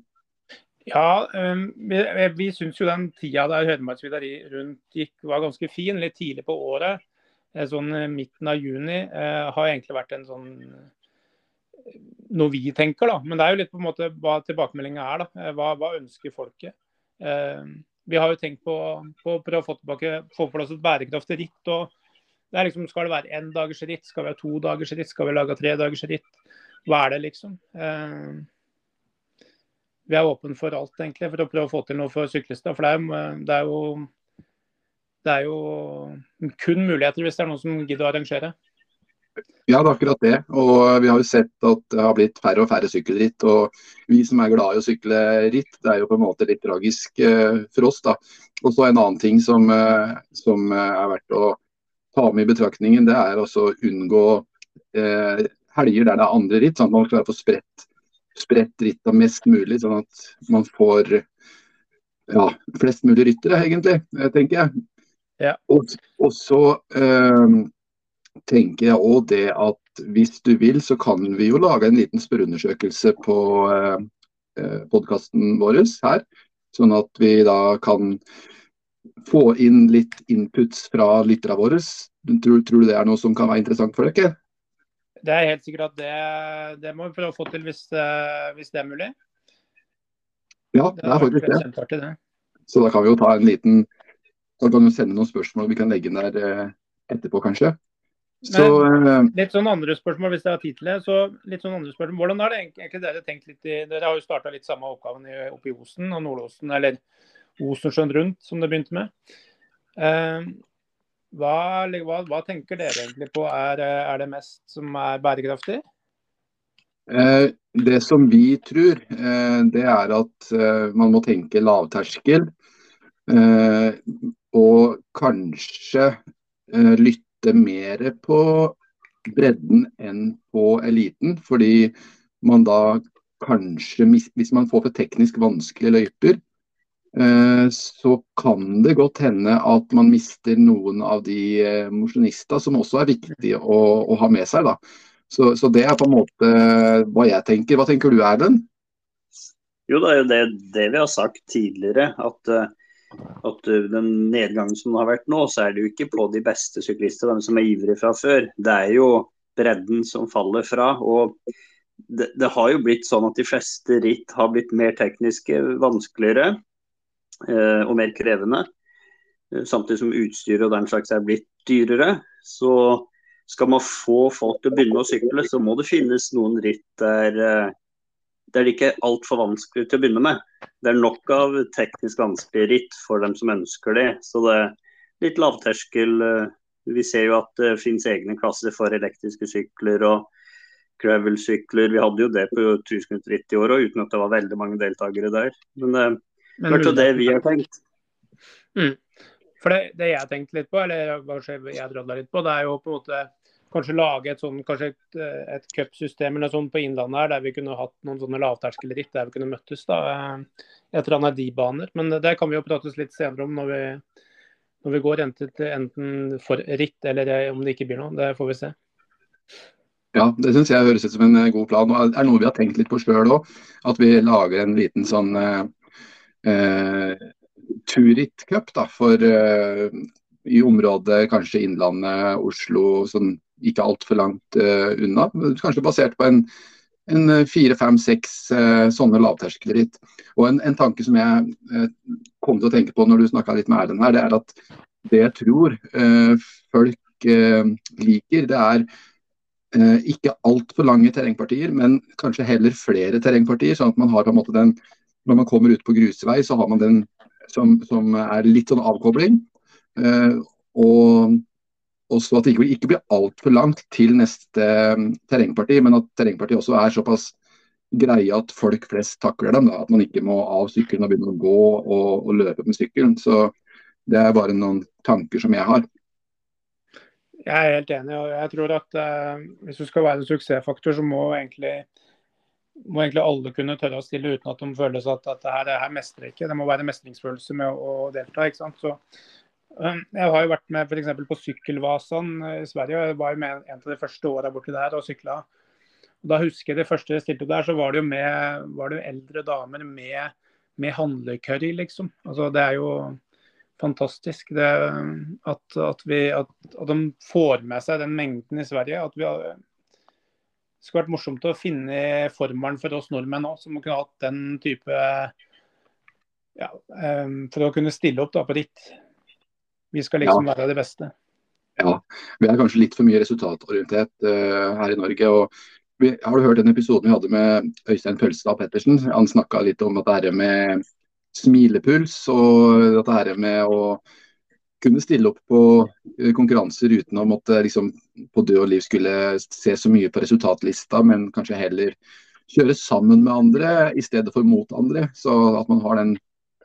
Ja, um, vi, vi syns jo den tida der Hedmarksvidda rundt gikk var ganske fin. Litt tidlig på året. Eh, sånn midten av juni uh, har egentlig vært en sånn noe vi tenker, da. Men det er jo litt på en måte hva tilbakemeldinga er. da. Hva, hva ønsker folket? Uh, vi har jo tenkt på, på, på å få, tilbake, få på plass et bærekraftig ritt. og det er liksom, Skal det være én dagers ritt? Skal vi ha to dagers ritt? Skal vi lage tre dagers ritt? Hva er det, liksom? Eh, vi er åpne for alt, egentlig, for å prøve å få til noe for syklister. For det er, det er, jo, det er jo kun muligheter hvis det er noen som gidder å arrangere. Ja, det er akkurat det. Og vi har jo sett at det har blitt færre og færre sykkelritt. Og vi som er glad i å sykle ritt, det er jo på en måte litt tragisk eh, for oss. da. Og så en annen ting som, eh, som er verdt å ta med i betraktningen, det er også å unngå eh, helger der det er andre ritt, sånn at man klarer å få spredt, spredt ritta mest mulig. Sånn at man får ja, flest mulig ryttere, egentlig, eh, tenker jeg. Ja. Og, og, så eh, tenker jeg òg det at hvis du vil, så kan vi jo lage en liten spørreundersøkelse på øh, eh, podkasten vår her. Sånn at vi da kan få inn litt inputs fra lytterne våre. Tror, tror, du det er noe som kan være interessant for dere? Det er helt sikkert at det, det må vi prøve å få til hvis, eh, hvis det er mulig. Ja, det er faktisk det. Det. Så da kan vi jo ta en liten Da kan du sende noen spørsmål vi kan legge inn der eh, etterpå, kanskje. Så, Men, eh, litt sånn andre spørsmål hvis det er tid til det. Så litt sånn andre spørsmål. Hvordan har det egentlig dere tenkt litt i Dere har jo starta litt samme oppgaven oppe i Osen og Nordåsen, eller Osensjøen rundt, som det begynte med. Hva, hva, hva, tenker dere egentlig på er, er, det mest som er bærekraftig? Eh, det som vi tror, eh, det er at eh, man må tenke lavterskel. Eh, og kanskje eh, lytte mer på bredden enn på eliten. Fordi man da kanskje, hvis man får for teknisk vanskelige løyper, Eh, så kan det godt hende at man mister noen av de eh, som også er viktig å, å, ha med seg. da. Så, så, det er på en måte hva jeg tenker. Hva tenker du Erlend? Jo, det er jo det, det, vi har sagt tidligere. At, eh, at den nedgangen som har vært nå, så er det jo ikke på de beste syklistene, de som er ivrige fra før. Det er jo bredden som faller fra. og det, det, har jo blitt sånn at de fleste ritt har blitt mer tekniske, vanskeligere. Eh, og mer krevende. Eh, samtidig som utstyret og den slags er blitt dyrere. Så skal man få folk til å begynne å sykle, så må det finnes noen ritt der, eh, der det ikke er altfor vanskelig til å begynne med. Det er nok av teknisk vanskelige ritt for dem som ønsker det. Så det er litt lavterskel. Vi ser jo at det finnes egne klasser for elektriske sykler og gravel-sykler. Vi hadde jo det på 1000 ritt i år òg, uten at det var veldig mange deltakere der. Men men det er det vi har tenkt. Mm. For det, det, jeg har tenkt litt på, eller kanskje jeg drodla litt på, det er jo på en måte kanskje lage et sånn, kanskje et, et cupsystem eller sånn på Innlandet her, der vi kunne hatt noen sånne lavterskelritt der vi kunne møttes da, etter eller annet de baner. Men det kan vi jo prates litt senere om når vi, når vi går enten, enten for ritt eller om det ikke blir noe. Det får vi se. Ja, det syns jeg høres ut som en god plan. og Det er noe vi har tenkt litt på sjøl òg. At vi lager en liten sånn eh, Turit Cup da, for eh, i området kanskje Innlandet, Oslo, sånn ikke altfor langt eh, unna. Kanskje basert på en, en eh, fire, fem, seks eh, sånne lavterskelritt. Og en, en, tanke som jeg eh, kom til å tenke på når du snakka litt med Erlend her, det er at det jeg tror folk liker, det er eh, ikke altfor lange terrengpartier, men kanskje heller flere terrengpartier. Sånn at man har på en måte den når man kommer ut på grusvei, så har man den som, som er litt sånn avkobling. Eh, Og også at det ikke, ikke blir altfor langt til neste eh, terrengparti, men at terrengpartiet også er såpass greie at folk flest takler dem. Da. At man ikke må av sykkelen og begynne å gå og, og løpe med sykkelen. Så det er bare noen tanker som jeg har. Jeg er helt enig. og jeg tror at uh, Hvis du skal være en suksessfaktor, så må egentlig, må egentlig alle kunne tørre å stille uten at de føler at, at det her, her mestrer ikke. Det må være mestringsfølelse med å, å delta. ikke sant? Så, um, jeg har jo vært med for på Sykkelvasan i Sverige. Jeg var jo med en av de første åra borti der og sykla. Da husker jeg det første jeg stilte der, så var det jo med, var det jo eldre damer med, med handlecurry, liksom. Altså, det er jo fantastisk. Det, at, at, vi, at, at, de får med seg den mengden i Sverige. At vi har, det skulle vært morsomt å finne formelen for oss nordmenn òg, som kunne hatt den type ja, For å kunne stille opp da, på ritt. Vi skal liksom ja. være det beste. Ja, vi er kanskje litt for mye resultatorientert uh, her i Norge. og vi, Har du hørt den episoden vi hadde med Øystein Pølstad Pettersen? Han snakka litt om at det er med smilepuls og dette her med å kunne stille opp på eh, konkurranser uten å måtte liksom, på død og liv skulle se så mye på resultatlista, men kanskje heller kjøre sammen med andre i stedet for mot andre. Så at man har den,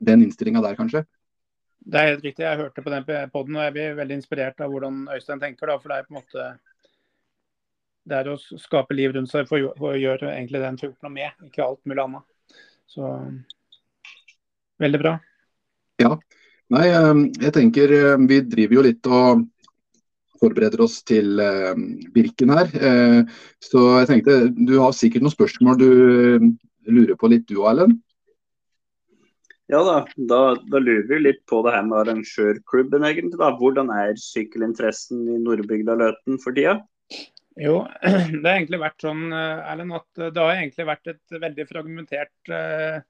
den innstillinga der, kanskje. Det er helt riktig. Jeg hørte på den poden og jeg blir veldig inspirert av hvordan Øystein tenker. Da, for det er på en måte det er å skape liv rundt seg for, for å gjøre egentlig det en får gjort noe med, ikke alt mulig annet. Så Veldig bra. Ja. Nei, ehm, jeg tenker ehm, vi driver jo litt og forbereder oss til ehm, Birken her. Eh, så jeg tenkte du har sikkert noen spørsmål du lurer på litt du Erlend? Ja da, da, da, lurer vi litt på det her med arrangørklubben egentlig. da. Hvordan er sykkelinteressen i Nordbygda Løten for tida? Jo, det har egentlig vært sånn eh, Erlend, at det har egentlig vært et veldig fragmentert eh,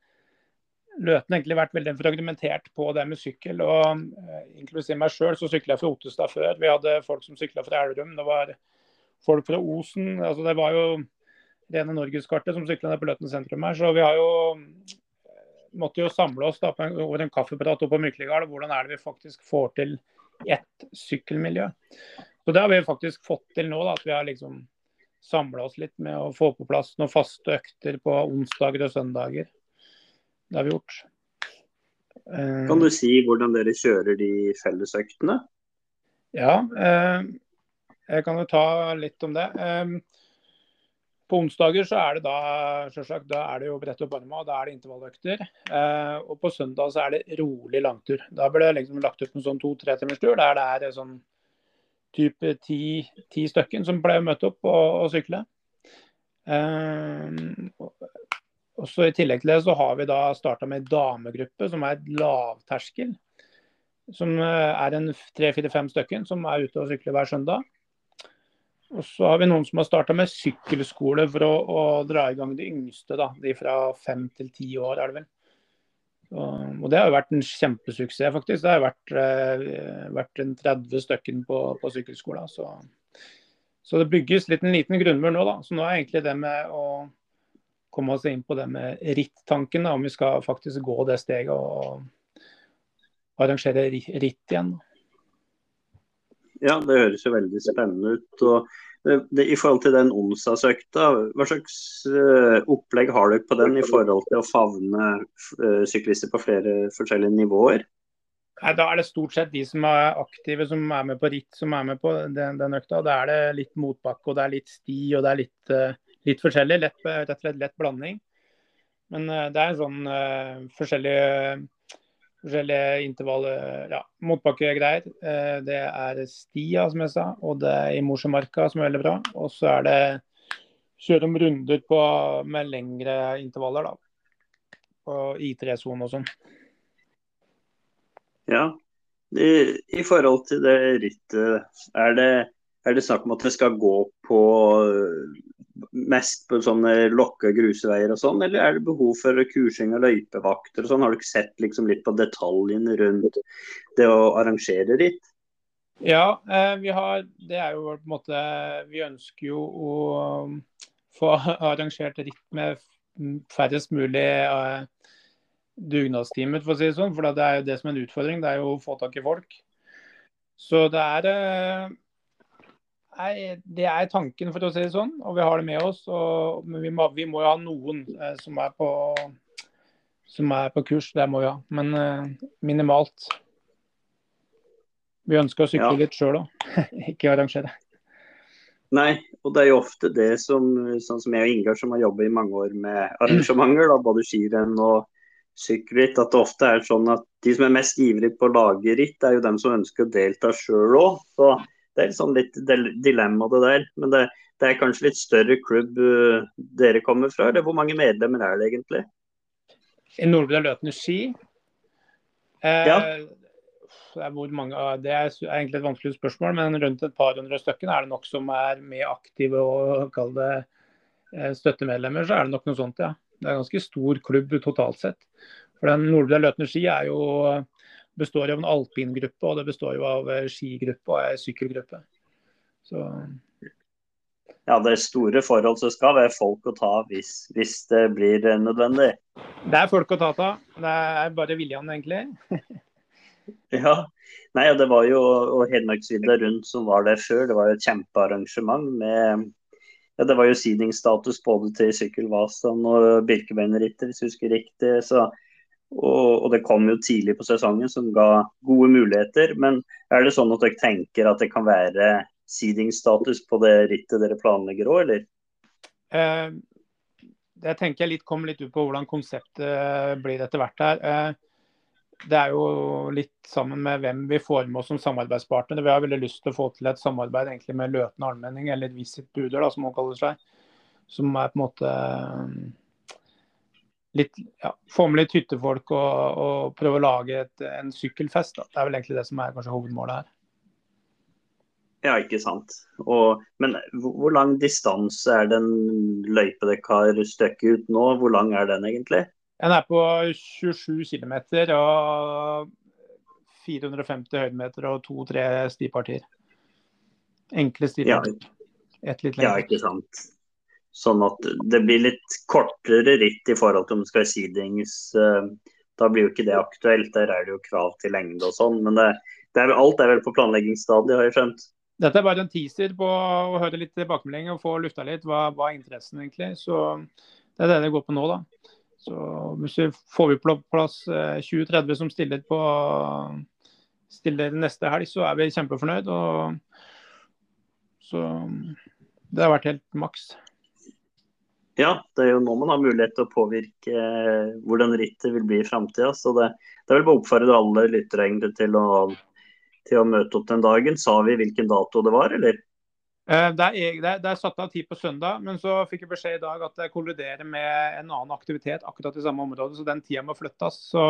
Løten egentlig vært veldig fragmentert på det med sykkel. og uh, Inklusiv meg sjøl, så sykla jeg fra Ottestad før. Vi hadde folk som sykla fra Elverum. Det var folk fra Osen. altså Det var jo rene norgeskartet som sykla ned på Løten sentrum her. Så vi har jo måtte jo samle oss da på en, over en kaffeprat oppe på Myklegard. Hvordan er det vi faktisk får til ett sykkelmiljø? Så Det har vi faktisk fått til nå. da, at Vi har liksom samla oss litt med å få på plass noen faste økter på onsdager og søndager. Det har vi gjort. Kan du si hvordan dere kjører de fellesøktene? Ja, eh, jeg kan jo ta litt om det. Eh, på onsdager så er det da selvsagt, da er det jo brett opp og da er det intervalløkter. Eh, og på søndag så er det rolig langtur. Da blir det liksom lagt ut en sånn to-tre timers tur der det er sånn type ti, ti stykken som pleier å møte opp og, og sykle. Også I tillegg til det så har vi da starta med damegruppe som er et lavterskel. Som eh, er en tre-fire-fem stykker som er ute og sykler hver søndag. Og så har vi noen som har starta med sykkelskole for å, å, dra i gang de yngste. da, De fra fem til ti år, er det vel. Og, og det har jo vært en kjempesuksess, faktisk. Det har vært, eh, vært en 30 stykker på, på sykkelskolen. Så, så det bygges litt en liten grunnmur nå, da. Så nå er egentlig det med å komme oss inn på det med rittanken, om vi skal faktisk gå det steget og arrangere ritt igjen. Ja, det høres jo veldig spennende ut. og det, det, I forhold til den onsdagsøkta, hva slags uh, opplegg har dere på den i forhold til å favne uh, syklister på flere forskjellige nivåer? Nei, Da er det stort sett de som er aktive, som er med på ritt, som er med på den, den økta. Da er det litt motbakke, og det er litt sti og det er litt uh, litt forskjellig. Lett, rett og slett lett blanding. Men uh, det er sånn uh, forskjellige, forskjellige intervall Ja, motbakkegreier. Uh, det er Stia, som jeg sa, og det er i Mosjømarka, som er veldig bra. Og så er det kjøre om runder på, med lengre intervaller, da. På I3-sone og sånn. Ja. I, I, forhold til det rittet, er det, er det snakk om at det skal gå på mest på sånne lokka grusveier og sånn, eller er det behov for kursing av løypevakter og sånn? Har du ikke sett liksom litt på detaljene rundt det å arrangere ritt? Ja, eh, vi har Det er jo på en måte Vi ønsker jo å um, få arrangert ritt med færrest mulig dugnadsteamet, dugnadstimer, for å si det sånn. For det er jo det som er en utfordring. Det er jo å få tak i folk. Så det er Nei, det er tanken, for å si det sånn. Og vi har det med oss. Og, men vi må, vi må jo ha noen eh, som, er på, som er på kurs. Det må vi ha. Men eh, minimalt. Vi ønsker å sykle Ja. litt sjøl òg, ikke arrangere. Nei, og det er jo ofte det som sånn som jeg og Ingar som har jobbet i mange år med arrangementer, da, både skirenn og sykkelritt, at det ofte er sånn at de som er mest ivrige på å lage ritt, er jo dem som ønsker å delta sjøl òg. Det er sånn litt dilemma det der. Men det, det er kanskje litt større klubb eh, dere kommer fra, eller hvor mange medlemmer er det egentlig? I Nordre Løten ski eh, Ja. Det er, hvor mange, det er egentlig et vanskelig spørsmål, men rundt et par hundre stykker er det nok som er med aktive og kall det eh, støttemedlemmer. Så er det nok noe sånt, ja. Det er en ganske stor klubb totalt sett. For den Nordre Løten ski er jo, består av en alpingruppe, og det består jo av eh, skigruppe og ei sykkelgruppe. Så Ja, det er store forhold, som skal være folk å ta hvis, hvis det blir eh, nødvendig. det er folk å ta av. Det er bare viljen, egentlig. Ja, nei, og det var jo og Hedmarksvidda rundt som var der før. Det var jo et kjempearrangement med ja, Det var jo seedingstatus både til Sykkelvasan og Birkebeinerrittet, hvis jeg husker riktig. Så, og, og det kom jo tidlig på sesongen som ga gode muligheter. Men er det sånn at dere tenker at det kan være seedingstatus på det rittet dere planlegger òg, eller? Eh, det tenker jeg litt kommer litt ut på hvordan konseptet blir etter hvert her. Eh, det er jo litt sammen med hvem vi får med oss som samarbeidspartner. Vi har veldig lyst til å få til et samarbeid egentlig med Løten allmenning, eller Visit Buder, da, som hun kaller seg. Som er på en måte litt ja, Få med litt hyttefolk og, og prøve å lage et, en sykkelfest. Da. Det er vel egentlig det som er kanskje hovedmålet her. Ja, ikke sant. Og, men hvor lang distanse er den løype dere har støkket ut nå? Hvor lang er den egentlig? Den er på 27 km og 450 høydemeter og to-tre stipartier. Enkle Ja, stipartier. Et litt ja, ikke sant. Sånn at det blir litt kortere ritt i forhold til om det skal være seedings. eh, Da blir jo ikke det aktuelt. Der er det jo krav til lengde og sånn. Men det, det er, alt er vel på planleggingsstadiet, har jeg skjønt. Dette er bare en teaser på å høre litt tilbakemelding og få lufta litt hva, hva er interessen egentlig. Så det er det det går på nå, da. Så hvis vi får vi på plass eh, 20-30 som stiller på stiller neste helg, så er vi kjempefornøyd. Og så det har vært helt maks. Ja, det er jo nå man har mulighet til å påvirke eh, hvordan rittet vil bli i framtida. Så det, det er vel bare å oppfordre alle lyttere egentlig til å, til å møte opp den dagen. Sa vi hvilken dato det var, eller? Eh, Det er, det, er, satt av tid på søndag, men så fikk jeg beskjed i dag at det kolliderer med en annen aktivitet akkurat i samme område, så den tida må flyttes. Så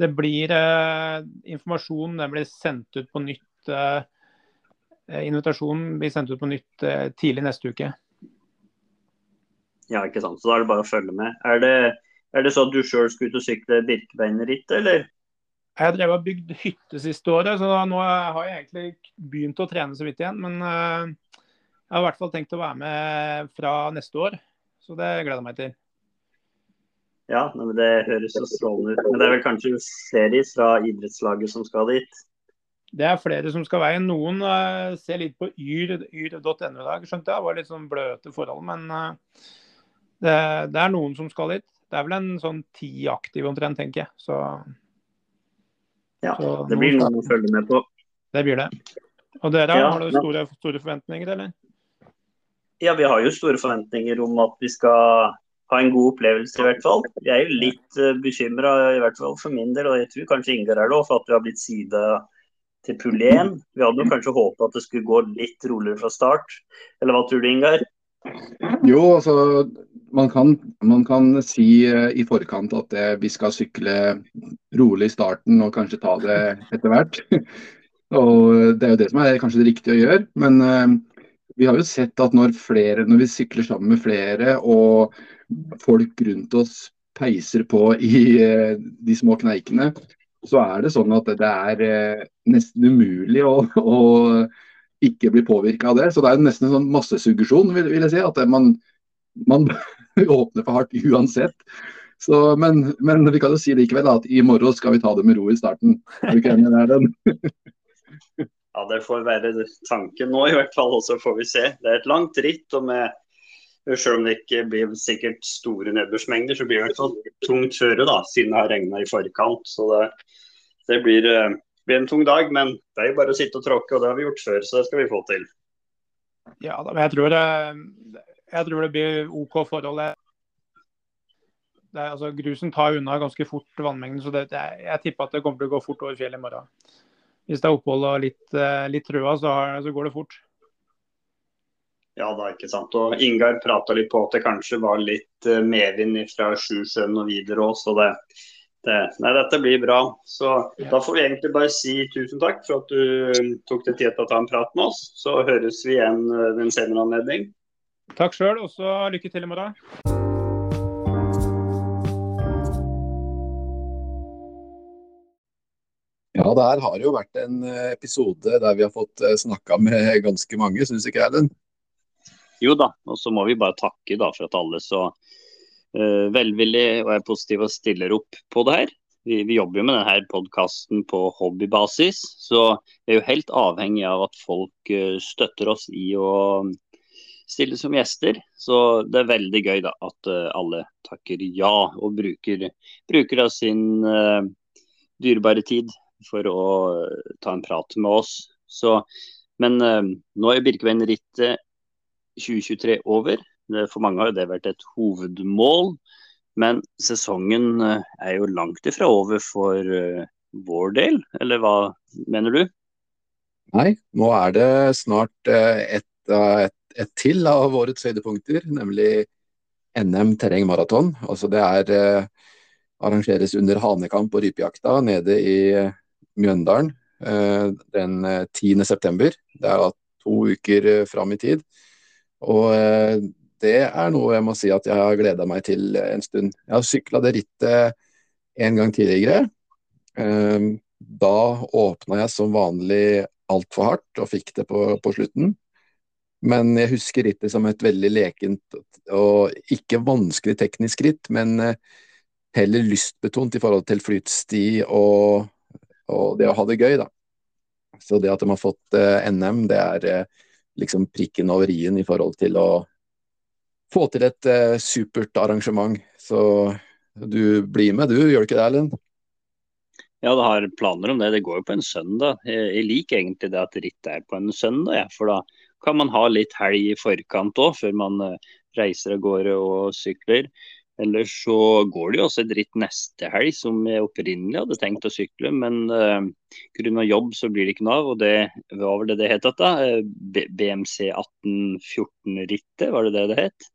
det blir eh, informasjon den blir sendt ut på nytt. Eh, invitasjonen blir sendt ut på nytt eh, tidlig neste uke. Ja, ikke sant. Så da er det bare å følge med. Er det, er det så at du sjøl skal ut og sykle Birkebeinerritt, eller? Jeg har drevet og bygd hytte siste året, så nå har jeg egentlig begynt å trene så vidt igjen. Men eh, jeg har i hvert fall tenkt å være med fra neste år, så det gleder jeg meg til. Ja, men det høres så strålende ut. Men det er vel kanskje flere fra idrettslaget som skal dit? Det er flere som skal veien. Noen eh, ser litt på yr- yr.no i dag, skjønte jeg. Det var litt sånn bløte forhold, men eh, det, det er noen som skal dit. Det er vel en sånn ti aktive omtrent, tenker jeg. Så Ja, Så det blir noen å følge med på. det blir det. Og dere, Ja, har dere ja. store, store forventninger, eller? Ja, vi har jo store forventninger om at vi skal ha en god opplevelse, i hvert fall. Jeg er jo litt uh, bekymra, i hvert fall for min del, og jeg tror kanskje Ingar er det òg, for at vi har blitt sida til pull 1. Vi hadde jo kanskje håpet at det skulle gå litt roligere fra start. Eller hva tror du, Ingar? Jo, altså man kan, man kan si eh, i forkant at eh, vi skal sykle rolig i starten og kanskje ta det etter hvert. og Det er jo det som er kanskje det riktige å gjøre. Men eh, vi har jo sett at når, flere, når vi sykler sammen med flere og folk rundt oss peiser på i eh, de små kneikene, så er det sånn at det er eh, nesten umulig å, å ikke bli påvirka av det. Så det er nesten en sånn massesuggesjon, vil, vil jeg si. At man, man åpner for hardt uansett. Så, men, men vi kan jo si likevel at i morgen skal vi ta det med ro i starten. Er du ikke enig der, den? Ja, Det får være tanken nå, i hvert fall. Og så får vi se. Det er et langt ritt. og med selv om det ikke blir sikkert store nedbørsmengder, så blir det i hvert fall tungt føre, da, siden det har regna i forkant. Så det, det blir, eh, blir, en tung dag, men det er jo bare å sitte og tråkke, og det har vi gjort før, så det skal vi få til. Ja, men jeg tror det, jeg tror det blir OK forhold. Det, altså, grusen tar unna ganske fort vannmengden, så det, det, jeg tipper at det kommer til å gå fort over fjellet i morgen. Hvis det er opphold og litt, eh, litt trøa, så, så går det fort. Ja da, ikke sant. Og Ingar prata litt på at det kanskje var litt uh, medvind fra Sjusjøen og videre òg, så det, det, Nei, dette blir bra. Så ja. da får vi egentlig bare si tusen takk for at du um, tok deg tid til å ta en prat med oss. Så høres vi igjen ved en senere anledning. Takk sjøl, og så lykke til i morgen. Ja, det her har jo vært en episode der vi har fått snakka med ganske mange, syns ikke Erlend? Jo da, og så må vi bare takke da, for at alle så uh, velvillig og er positive og stiller opp på det her. Vi, vi jobber jo med denne podkasten på hobbybasis, så vi er jo helt avhengig av at folk uh, støtter oss i å stille som gjester. Så det er veldig gøy da, at uh, alle takker ja og bruker, bruker av sin dyrebare tid for å ta en prat med oss. Så, men nå er Birkeveien-rittet 2023 over. For mange har det vært et hovedmål. Men sesongen eh, er jo langt ifra over for uh, vår del, eller hva mener du? Nei, nå er det snart uh, et, uh, et, et, til av årets høydepunkter, nemlig NM terrengmaraton. Altså det er arrangeres under hanekamp og rypejakta nede i Mjøndalen den 10.9. Det er da to uker fram i tid. Og eh, det er noe jeg må si at jeg har gleda meg til en stund. Jeg har sykla det rittet en gang tidligere. Da åpna jeg som vanlig altfor hardt og fikk det på, på, slutten. Men jeg husker rittet som et veldig lekent og ikke vanskelig teknisk ritt, men eh, heller lystbetont i forhold til flytsti og, og det å ha det gøy, da. Så det at de har fått eh, NM, det er liksom prikken over i-en i forhold til å få til et supert arrangement. Så du blir med, du, gjør du ikke det, Erlend? Ja, det har planer om det. Det går jo på en søndag. Jeg liker egentlig det at ritt er på en søndag, ja, for da kan man ha litt helg i forkant òg, før man uh, reiser av gårde og sykler. Eller så går det jo også et ritt neste helg, som jeg opprinnelig hadde tenkt å sykle. Men uh, pga. jobb så blir det ikke noe av. Og det var det det het da? Eh, BMC 1814-rittet, var det det det het?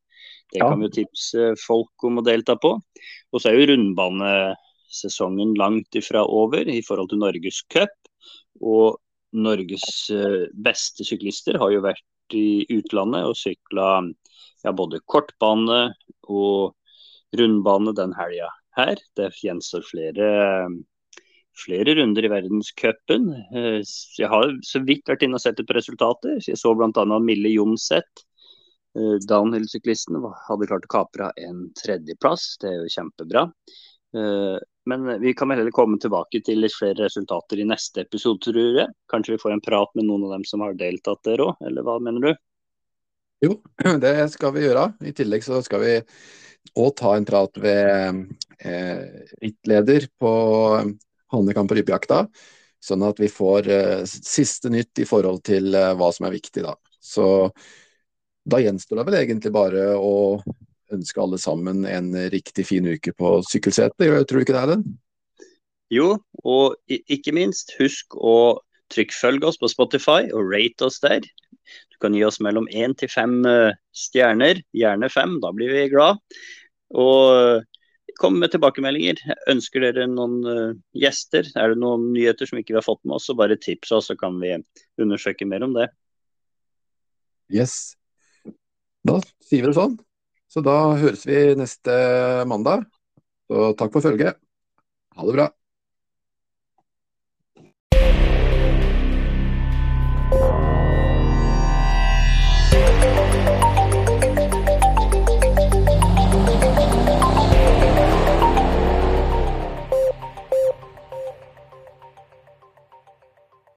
Det kan vi jo tipse folk om å delta på. Og så er jo rundbanesesongen langt ifra over i forhold til Norges cup. Og Norges uh, beste syklister har jo vært i utlandet og sykla ja, både kortbane og rundbane den helga her. Det gjenstår flere, flere runder i verdenscupen. Eh, jeg har så vidt vært inne og sett på resultater. Jeg så bl.a. Mille Jonseth, eh, downhill-syklisten, hadde klart å kapre en tredjeplass. Det er jo kjempebra. Eh, men vi kan heller komme tilbake til litt flere resultater i neste episode, tror jeg. Kanskje vi får en prat med noen av dem som har deltatt der òg, eller hva mener du? Jo, det skal vi gjøre. I tillegg så skal vi òg ta en prat ved eh, rittleder på Hannekamp og rypejakta. Sånn at vi får eh, siste nytt i forhold til eh, hva som er viktig, da. Så da gjenstår det vel egentlig bare å ønske alle sammen en riktig fin uke på sykkelsetet, tror du ikke det, er den? Jo, og ikke minst, husk å trykkfølge oss på Spotify og rate oss der. Du kan gi oss mellom én til fem eh, stjerner, gjerne fem, da blir vi glad. Og kom med tilbakemeldinger. Ønsker dere noen uh, gjester? Er det noen nyheter som ikke vi har fått med oss, så bare tips oss, så kan vi undersøke mer om det. Yes. Da sier vi det sånn. Så da høres vi neste mandag. Så takk for følget. Ha det bra.